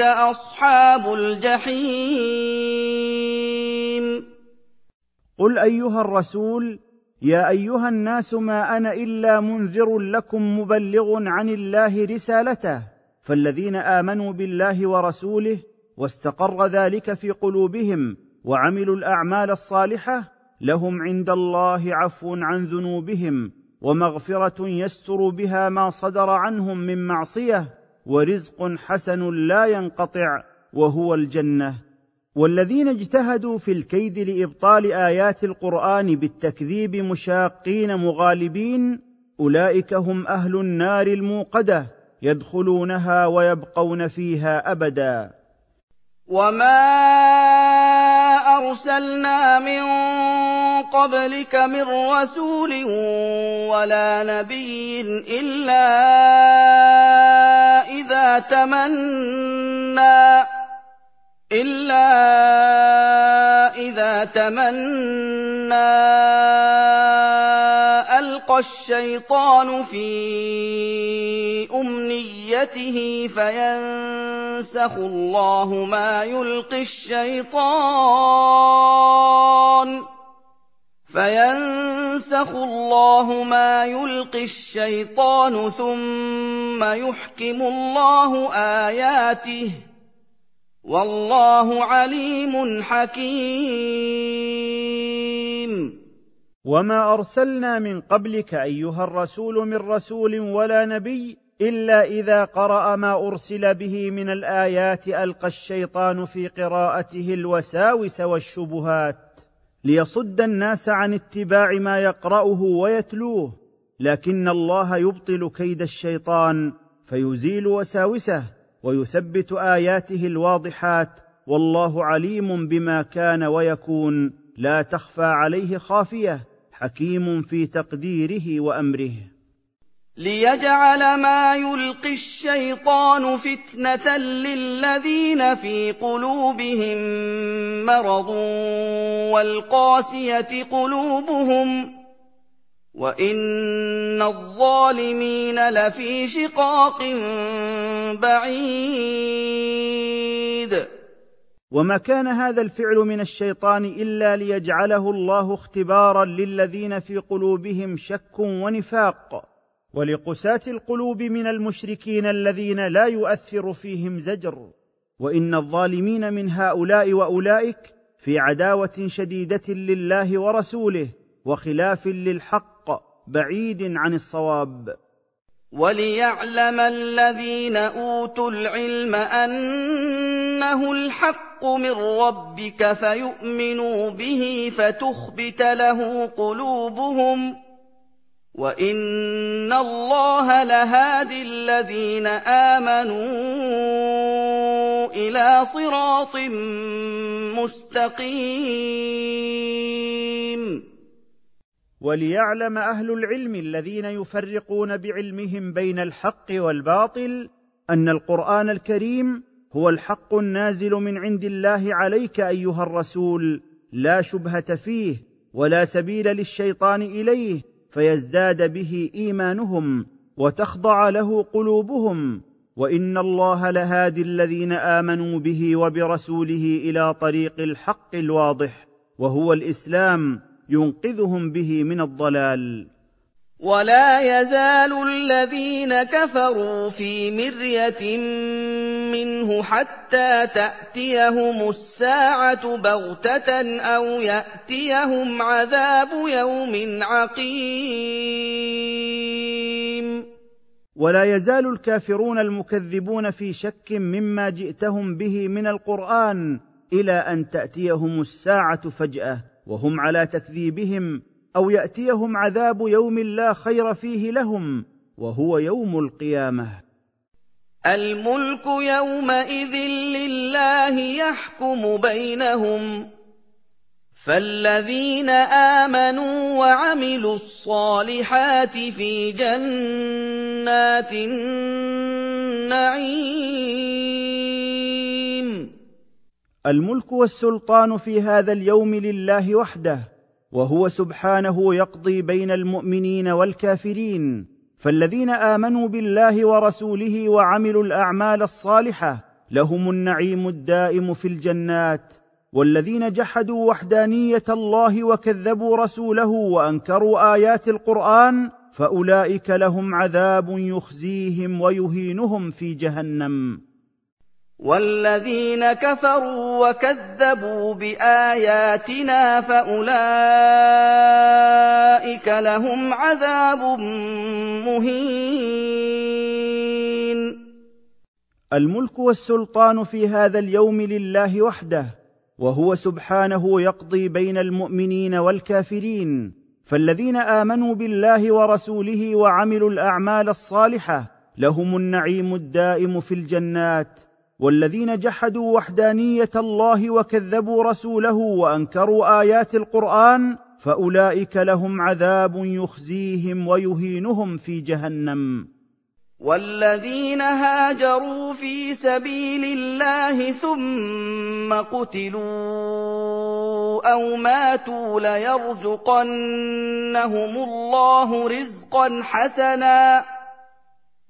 أصحاب الجحيم. قل أيها الرسول يا أيها الناس ما أنا إلا منذر لكم مبلغ عن الله رسالته فالذين آمنوا بالله ورسوله واستقر ذلك في قلوبهم وعملوا الأعمال الصالحة لهم عند الله عفو عن ذنوبهم ومغفرة يستر بها ما صدر عنهم من معصية ورزق حسن لا ينقطع وهو الجنة. والذين اجتهدوا في الكيد لإبطال آيات القرآن بالتكذيب مشاقين مغالبين أولئك هم أهل النار الموقدة يدخلونها ويبقون فيها أبدا. وما ارسلنا من قبلك من رسول ولا نبي إلا إذا تمنى إلا إذا تمنى ألقى الشيطان في أمنيته فينسخ الله ما يلقي الشيطان. فينسخ الله ما يلقي الشيطان ثم يحكم الله آياته ۖ والله عليم حكيم. وما ارسلنا من قبلك ايها الرسول من رسول ولا نبي الا اذا قرا ما ارسل به من الايات القى الشيطان في قراءته الوساوس والشبهات ليصد الناس عن اتباع ما يقرأه ويتلوه لكن الله يبطل كيد الشيطان فيزيل وساوسه ويثبت آياته الواضحات والله عليم بما كان ويكون لا تخفى عليه خافية حكيم في تقديره وأمره. ليجعل ما يلقي الشيطان فتنة للذين في قلوبهم مرض والقاسية قلوبهم وإن الظالمين لفي شقاق بعيد. وما كان هذا الفعل من الشيطان إلا ليجعله الله اختبارا للذين في قلوبهم شك ونفاق. ولقساه القلوب من المشركين الذين لا يؤثر فيهم زجر. وإن الظالمين من هؤلاء وأولئك في عداوة شديدة لله ورسوله وخلاف للحق بعيد عن الصواب. وليعلم الذين أوتوا العلم أنه الحق من ربك فيؤمنوا به فتخبت له قلوبهم وان الله لهادي الذين امنوا إلى صراط مستقيم. وليعلم أهل العلم الذين يفرقون بعلمهم بين الحق والباطل ان القران الكريم هو الحق النازل من عند الله عليك ايها الرسول. لا شبهه فيه ولا سبيل للشيطان اليه فيزداد به إيمانهم وتخضع له قلوبهم وإن الله لهادي الذين آمنوا به وبرسوله إلى طريق الحق الواضح وهو الإسلام ينقذهم به من الضلال. ولا يزال الذين كفروا في مرية منه حتى تأتيهم الساعة بغتة أو يأتيهم عذاب يوم عقيم. ولا يزال الكافرون المكذبون في شك مما جئتهم به من القرآن إلى أن تأتيهم الساعة فجأة وهم على تكذيبهم أو يأتيهم عذاب يوم لا خير فيه لهم وهو يوم القيامة. الملك يومئذ لله يحكم بينهم. فالذين آمنوا وعملوا الصالحات في جنات النعيم. الملك والسلطان في هذا اليوم لله وحده. وهو سبحانه يقضي بين المؤمنين والكافرين فالذين آمنوا بالله ورسوله وعملوا الأعمال الصالحة لهم النعيم الدائم في الجنات والذين جحدوا وحدانية الله وكذبوا رسوله وأنكروا آيات القرآن فأولئك لهم عذاب يخزيهم ويهينهم في جهنم. والذين كفروا وكذبوا بآياتنا فأولئك لهم عذاب مهين. الملك والسلطان في هذا اليوم لله وحده وهو سبحانه يقضي بين المؤمنين والكافرين. فالذين آمنوا بالله ورسوله وعملوا الأعمال الصالحة لهم النعيم الدائم في الجنات. والذين جحدوا وحدانية الله وكذبوا رسوله وأنكروا آيات القرآن فأولئك لهم عذاب يخزيهم ويهينهم في جهنم. والذين هاجروا في سبيل الله ثم قتلوا أو ماتوا ليرزقنهم الله رزقا حسنا.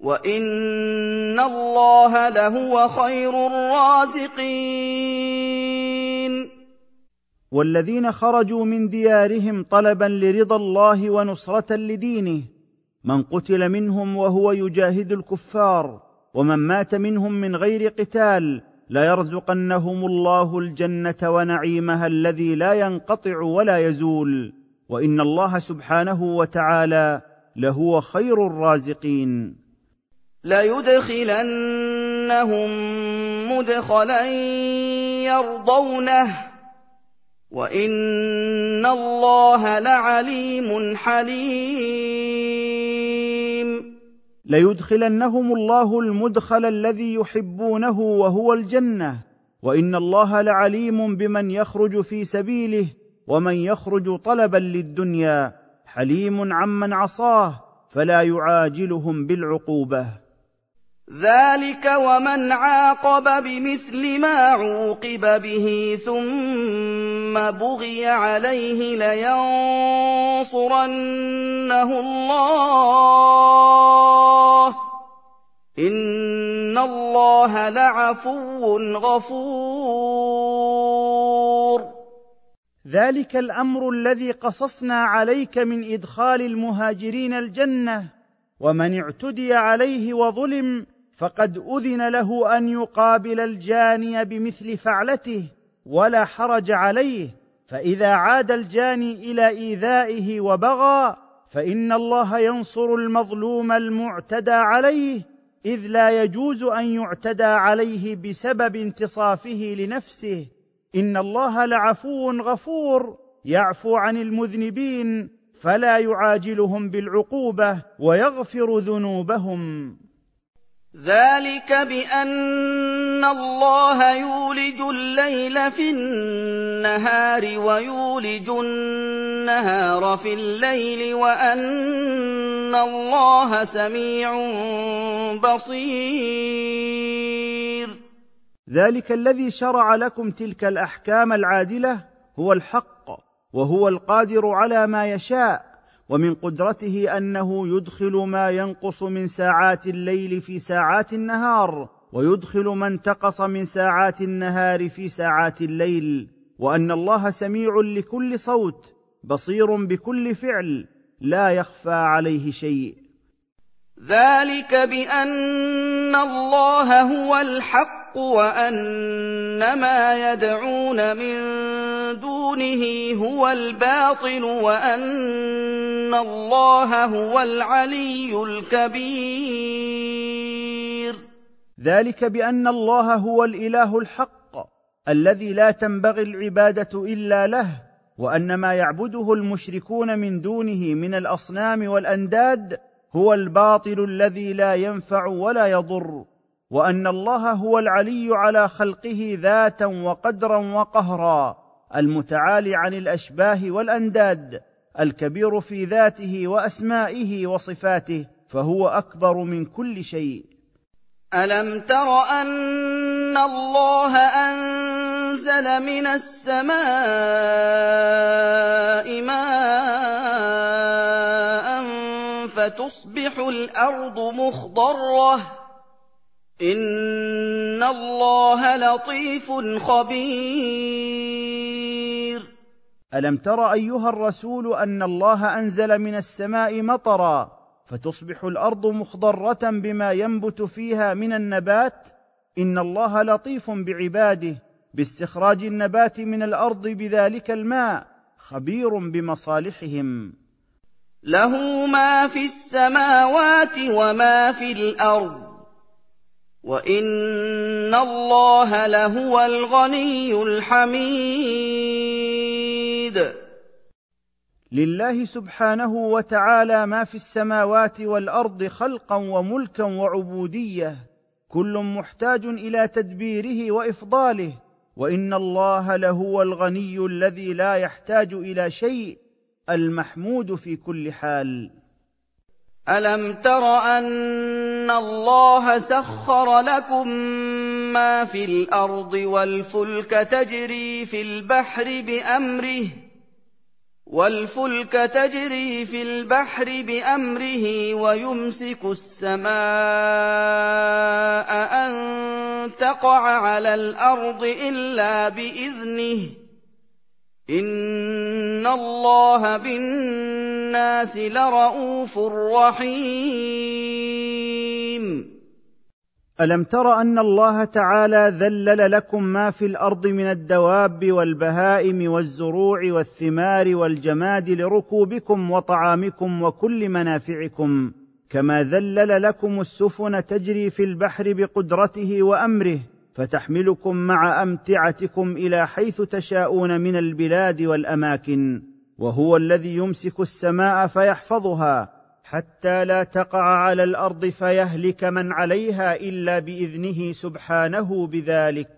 وان الله لهو خير الرازقين والذين خرجوا من ديارهم طلبا لرضا الله ونصره لدينه من قتل منهم وهو يجاهد الكفار ومن مات منهم من غير قتال ليرزقنهم الله الجنه ونعيمها الذي لا ينقطع ولا يزول وان الله سبحانه وتعالى لهو خير الرازقين ليدخلنهم مدخلا يرضونه وان الله لعليم حليم ليدخلنهم الله المدخل الذي يحبونه وهو الجنه وان الله لعليم بمن يخرج في سبيله ومن يخرج طلبا للدنيا حليم عمن عصاه فلا يعاجلهم بالعقوبه ذلك ومن عاقب بمثل ما عوقب به ثم بغي عليه لينصرنه الله ان الله لعفو غفور. ذلك الامر الذي قصصنا عليك من ادخال المهاجرين الجنه ومن اعتدي عليه وظلم فقد أذن له أن يقابل الجاني بمثل فعلته ولا حرج عليه فإذا عاد الجاني إلى إيذائه وبغى فإن الله ينصر المظلوم المعتدى عليه إذ لا يجوز أن يعتدى عليه بسبب انتصافه لنفسه. إن الله لعفو غفور يعفو عن المذنبين فلا يعاجلهم بالعقوبة ويغفر ذنوبهم. ذلك بأن الله يولج الليل في النهار ويولج النهار في الليل وأن الله سميع بصير. ذلك الذي شرع لكم تلك الأحكام العادلة هو الحق وهو القادر على ما يشاء ومن قدرته أنه يدخل ما ينقص من ساعات الليل في ساعات النهار ويدخل ما انتقص من ساعات النهار في ساعات الليل وأن الله سميع لكل صوت بصير بكل فعل لا يخفى عليه شيء. ذلك بأن الله هو الحق وأن ما يدعون من دونه هو الباطل وأن الله هو العلي الكبير. ذلك بأن الله هو الإله الحق الذي لا تنبغي العبادة إلا له وأن ما يعبده المشركون من دونه من الأصنام والأنداد هو الباطل الذي لا ينفع ولا يضر وأن الله هو العلي على خلقه ذاتا وقدرا وقهرا المتعالي عن الأشباه والأنداد الكبير في ذاته وأسمائه وصفاته فهو أكبر من كل شيء. ألم تر أن الله أنزل من السماء ماء فتصبح الأرض مخضرة. إن الله لطيف خبير. ألم تر أيها الرسول أن الله أنزل من السماء مطرا فتصبح الأرض مخضرة بما ينبت فيها من النبات؟ إن الله لطيف بعباده باستخراج النبات من الأرض بذلك الماء خبير بمصالحهم. له ما في السماوات وما في الأرض. وإن الله لهو الغني الحميد. لله سبحانه وتعالى ما في السماوات والأرض خلقا وملكا وعبودية. كل محتاج إلى تدبيره وإفضاله. وإن الله لهو الغني الذي لا يحتاج إلى شيء المحمود في كل حال. ألم تر أن الله سخر لكم ما في الأرض والفلك تجري في البحر بأمره وَالْفُلْكَ تَجْرِي فِي الْبَحْرِ بِأَمْرِهِ وَيُمْسِكُ السَّمَاءَ أَن تَقَعَ عَلَى الْأَرْضِ إِلَّا بِإِذْنِهِ ۗ. إِنَّ اللَّهَ بِالنَّاسِ لَرَءُوفٌ رَّحِيمٌ. الم تر ان الله تعالى ذلل لكم ما في الأرض من الدواب والبهائم والزروع والثمار والجماد لركوبكم وطعامكم وكل منافعكم. كما ذلل لكم السفن تجري في البحر بقدرته وامره فتحملكم مع أمتعتكم إلى حيث تشاءون من البلاد والأماكن وهو الذي يمسك السماء فيحفظها حتى لا تقع على الأرض فيهلك من عليها إلا بإذنه سبحانه بذلك.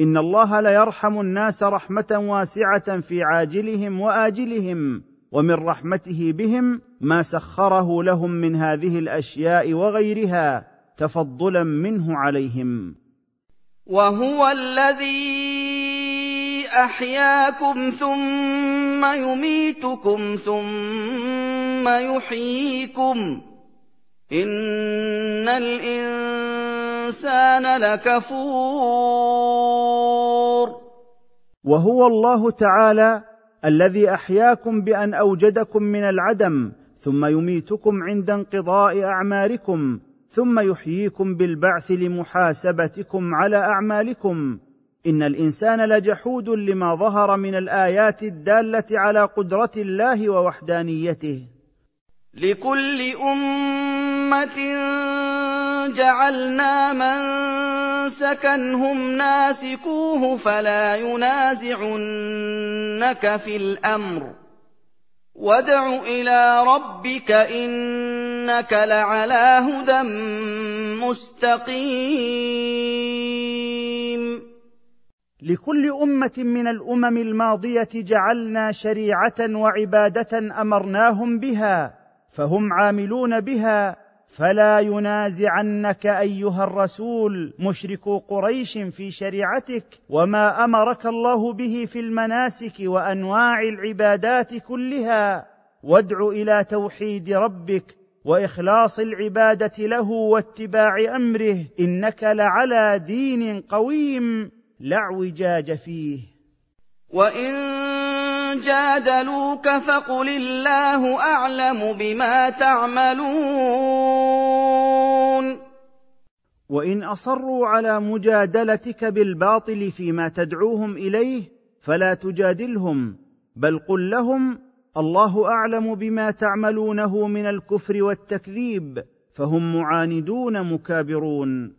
إن الله ليرحم الناس رحمة واسعة في عاجلهم وآجلهم ومن رحمته بهم ما سخره لهم من هذه الأشياء وغيرها تفضلا منه عليهم. وهو الذي أحياكم ثم يميتكم ثم يحييكم. إن الإنسان لكفور. وهو الله تعالى الذي أحياكم بأن أوجدكم من العدم ثم يميتكم عند انقضاء اعماركم ثم يحييكم بالبعث لمحاسبتكم على أعمالكم. إن الإنسان لجحود لما ظهر من الآيات الدالة على قدرة الله ووحدانيته. لكل أمة جعلنا من سكنهم ناسكوه فلا ينازعنك في الأمر. وادع إلى ربك انك لعلى هدى مستقيم. لكل امه من الامم الماضيه جعلنا شريعه وعباده امرناهم بها فهم عاملون بها فلا ينازعنك أيها الرسول مشركو قريش في شريعتك وما أمرك الله به في المناسك وأنواع العبادات كلها. وادع إلى توحيد ربك وإخلاص العبادة له واتباع أمره. إنك لعلى دين قويم لا اعوجاج فيه. وإن جادلوك فقل الله أعلم بما تعملون. وإن أصروا على مجادلتك بالباطل فيما تدعوهم إليه فلا تجادلهم بل قل لهم الله أعلم بما تعملونه من الكفر والتكذيب فهم معاندون مكابرون.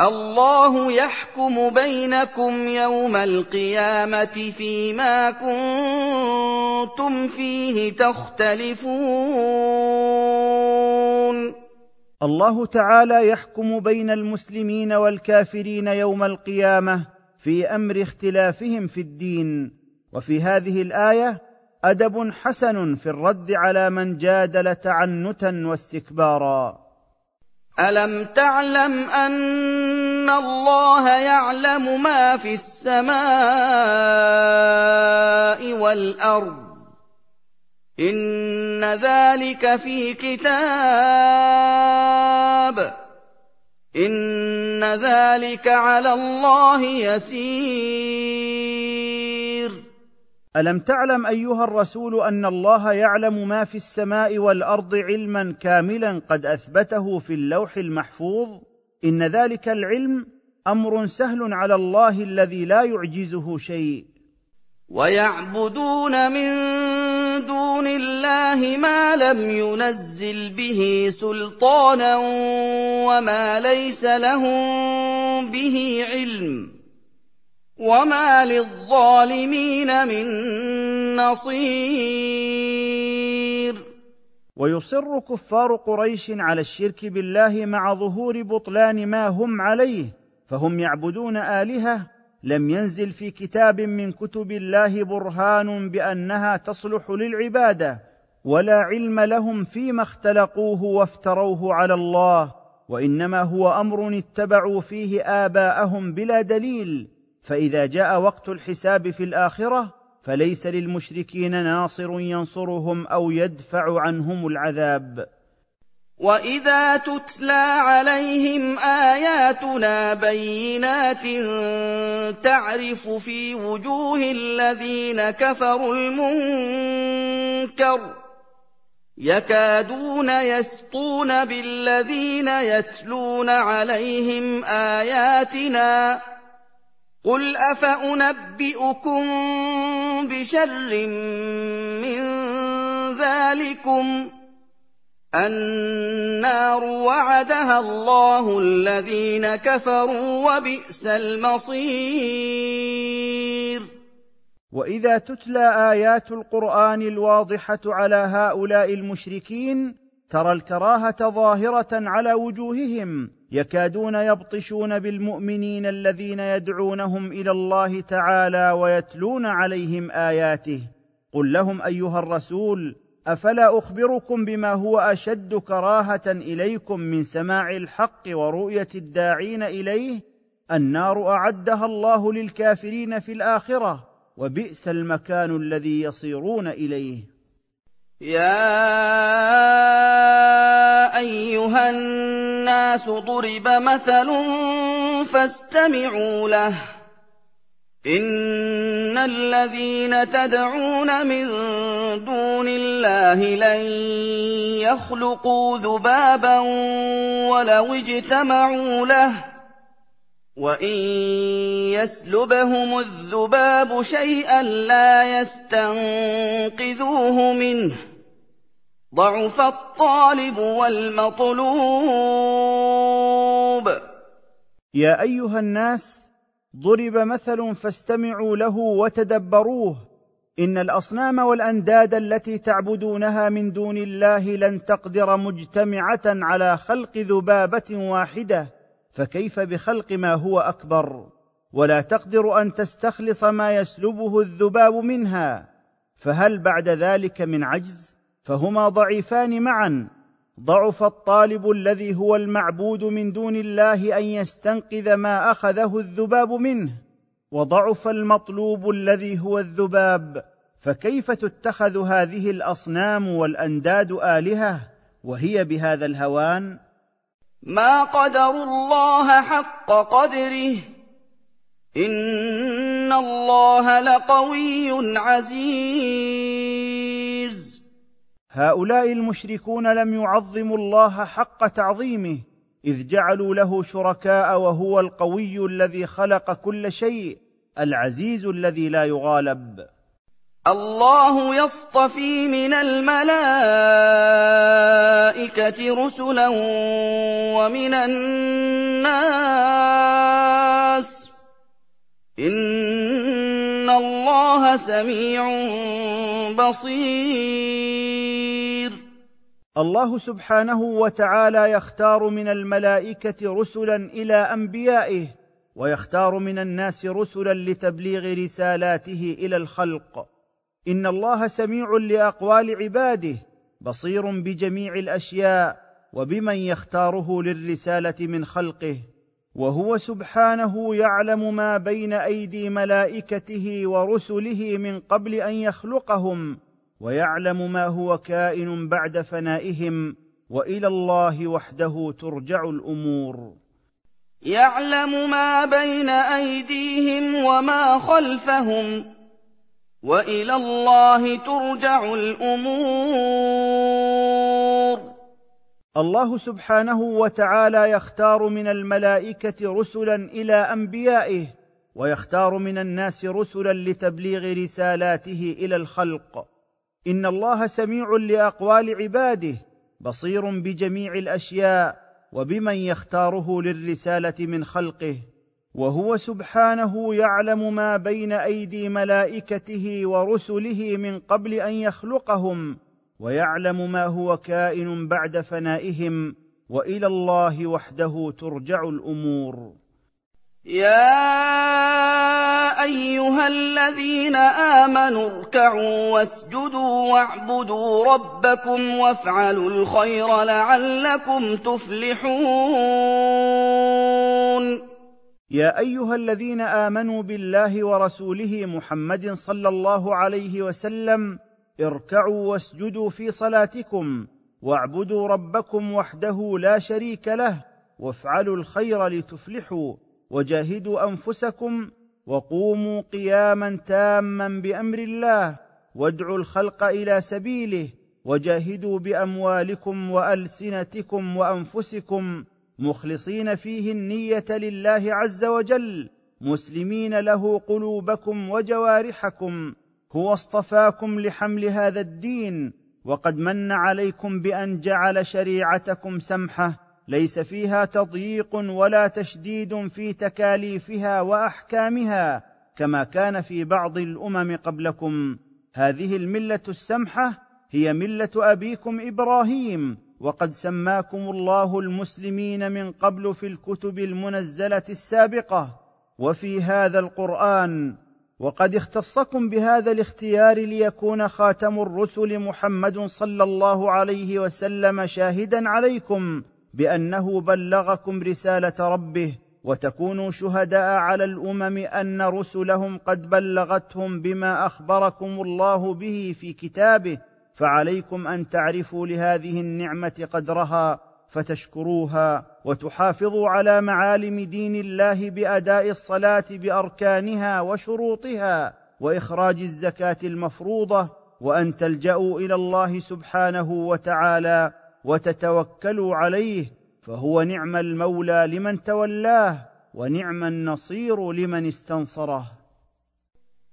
الله يحكم بينكم يوم القيامة فيما كنتم فيه تختلفون. الله تعالى يحكم بين المسلمين والكافرين يوم القيامة في أمر اختلافهم في الدين. وفي هذه الآية أدب حسن في الرد على من جادل تعنتا واستكبارا. الم تعلم ان الله يعلم ما في السماء والارض ان ذلك في كتاب ان ذلك على الله يسير ألم تعلم أيها الرسول أن الله يعلم ما في السماء والأرض علما كاملا قد أثبته في اللوح المحفوظ؟ إن ذلك العلم أمر سهل على الله الذي لا يعجزه شيء. ويعبدون من دون الله ما لم ينزل به سلطانا وما ليس لهم به علم. وما للظالمين من نصير. ويصر كفار قريش على الشرك بالله مع ظهور بطلان ما هم عليه فهم يعبدون الهه لم ينزل في كتاب من كتب الله برهان بانها تصلح للعباده ولا علم لهم فيما اختلقوه وافتروه على الله وانما هو أمر اتبعوا فيه اباءهم بلا دليل. فإذا جاء وقت الحساب في الآخرة فليس للمشركين ناصر ينصرهم أو يدفع عنهم العذاب. وإذا تتلى عليهم آياتنا بينات تعرف في وجوه الذين كفروا المنكر يكادون يسطون بالذين يتلون عليهم آياتنا قل افانبئكم بشر من ذلكم النار وعدها الله الذين كفروا وبئس المصير واذا تتلى ايات القران الواضحه على هؤلاء المشركين ترى الكراهه ظاهره على وجوههم يكادون يبطشون بالمؤمنين الذين يدعونهم إلى الله تعالى ويتلون عليهم آياته. قل لهم أيها الرسول أفلا أخبركم بما هو أشد كراهة إليكم من سماع الحق ورؤية الداعين إليه؟ النار أعدها الله للكافرين في الآخرة وبئس المكان الذي يصيرون إليه. يا ايها الناس ضرب مثل فاستمعوا له ان الذين تدعون من دون الله لن يخلقوا ذبابا ولو اجتمعوا له وان يسلبهم الذباب شيئا لا يستنقذوه منه ضعف الطالب والمطلوب. يا ايها الناس ضرب مثل فاستمعوا له وتدبروه. ان الاصنام والانداد التي تعبدونها من دون الله لن تقدر مجتمعه على خلق ذبابه واحدة فكيف بخلق ما هو أكبر؟ ولا تقدر أن تستخلص ما يسلبه الذباب منها. فهل بعد ذلك من عجز؟ فهما ضعيفان معا. ضعف الطالب الذي هو المعبود من دون الله أن يستنقذ ما أخذه الذباب منه. وضعف المطلوب الذي هو الذباب. فكيف تتخذ هذه الأصنام والأنداد آلهة؟ وهي بهذا الهوان ما قدروا الله حق قدره. إن الله لقوي عزيز. هؤلاء المشركون لم يعظموا الله حق تعظيمه إذ جعلوا له شركاء وهو القوي الذي خلق كل شيء العزيز الذي لا يغالب. الله يصطفي من الملائكة رسلا ومن الناس. إن الله سميع بصير. الله سبحانه وتعالى يختار من الملائكة رسلا إلى أنبيائه ويختار من الناس رسلا لتبليغ رسالاته إلى الخلق. ان الله سميع لاقوال عباده بصير بجميع الاشياء وبمن يختاره للرساله من خلقه وهو سبحانه يعلم ما بين ايدي ملائكته ورسله من قبل ان يخلقهم ويعلم ما هو كائن بعد فنائهم والى الله وحده ترجع الأمور. يعلم ما بين ايديهم وما خلفهم وإلى الله ترجع الأمور. الله سبحانه وتعالى يختار من الملائكة رسلا إلى أنبيائه ويختار من الناس رسلا لتبليغ رسالاته إلى الخلق. إن الله سميع لأقوال عباده بصير بجميع الأشياء وبمن يختاره للرسالة من خلقه. وهو سبحانه يعلم ما بين أيدي ملائكته ورسله من قبل أن يخلقهم ويعلم ما هو كائن بعد فنائهم وإلى الله وحده ترجع الأمور. يا أيها الذين آمنوا اركعوا واسجدوا واعبدوا ربكم وافعلوا الخير لعلكم تفلحون. يا أيها الذين آمنوا بالله ورسوله محمد صلى الله عليه وسلم اركعوا واسجدوا في صلاتكم واعبدوا ربكم وحده لا شريك له وافعلوا الخير لتفلحوا وجاهدوا أنفسكم وقوموا قياما تاما بأمر الله وادعوا الخلق إلى سبيله وجاهدوا بأموالكم وألسنتكم وأنفسكم مخلصين فيه النية لله عز وجل مسلمين له قلوبكم وجوارحكم هو اصطفاكم لحمل هذا الدين وقد من عليكم بأن جعل شريعتكم سمحة ليس فيها تضييق ولا تشديد في تكاليفها وأحكامها كما كان في بعض الأمم قبلكم. هذه الملة السمحة هي ملة أبيكم إبراهيم. وقد سماكم الله المسلمين من قبل في الكتب المنزلة السابقة وفي هذا القرآن وقد اختصكم بهذا الاختيار ليكون خاتم الرسل محمد صلى الله عليه وسلم شاهدا عليكم بأنه بلغكم رسالة ربه وتكونوا شهداء على الأمم أن رسلهم قد بلغتهم بما أخبركم الله به في كتابه فعليكم أن تعرفوا لهذه النعمة قدرها فتشكروها وتحافظوا على معالم دين الله بأداء الصلاة بأركانها وشروطها وإخراج الزكاة المفروضة وأن تلجأوا إلى الله سبحانه وتعالى وتتوكلوا عليه فهو نعم المولى لمن تولاه ونعم النصير لمن استنصره.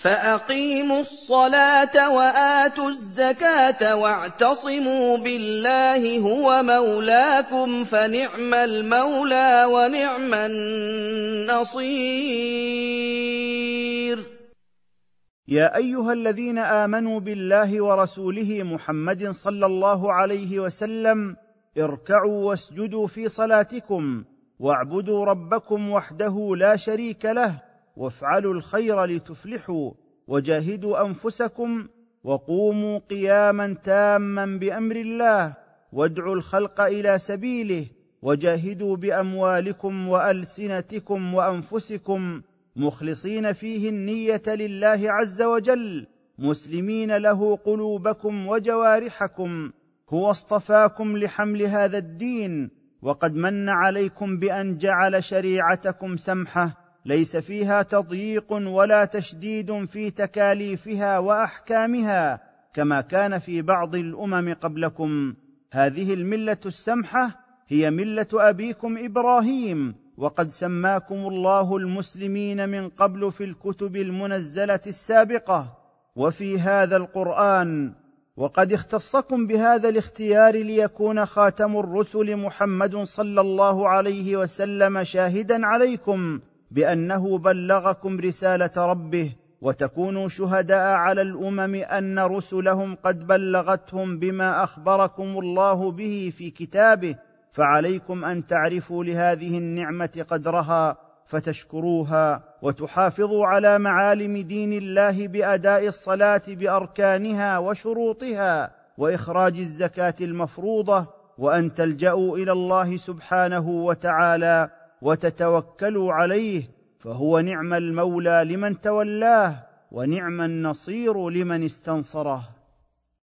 فأقيموا الصلاة وآتوا الزكاة واعتصموا بالله هو مولاكم فنعم المولى ونعم النصير. يا أيها الذين آمنوا بالله ورسوله محمد صلى الله عليه وسلم اركعوا واسجدوا في صلاتكم واعبدوا ربكم وحده لا شريك له وافعلوا الخير لتفلحوا وجاهدوا أنفسكم وقوموا قياما تاما بأمر الله وادعوا الخلق إلى سبيله وجاهدوا بأموالكم وألسنتكم وأنفسكم مخلصين فيه النية لله عز وجل مسلمين له قلوبكم وجوارحكم هو اصطفاكم لحمل هذا الدين وقد من عليكم بأن جعل شريعتكم سمحة ليس فيها تضييق ولا تشديد في تكاليفها وأحكامها كما كان في بعض الأمم قبلكم. هذه الملة السمحة هي ملة أبيكم إبراهيم وقد سماكم الله المسلمين من قبل في الكتب المنزلة السابقة وفي هذا القرآن. وقد اختصكم بهذا الاختيار ليكون خاتم الرسل محمد صلى الله عليه وسلم شاهدا عليكم. بأنه بلغكم رسالة ربه وتكونوا شهداء على الأمم أن رسلهم قد بلغتهم بما أخبركم الله به في كتابه فعليكم أن تعرفوا لهذه النعمة قدرها فتشكروها وتحافظوا على معالم دين الله بأداء الصلاة بأركانها وشروطها وإخراج الزكاة المفروضة وأن تلجأوا إلى الله سبحانه وتعالى وتتوكلوا عليه فهو نعم المولى لمن تولاه ونعم النصير لمن استنصره.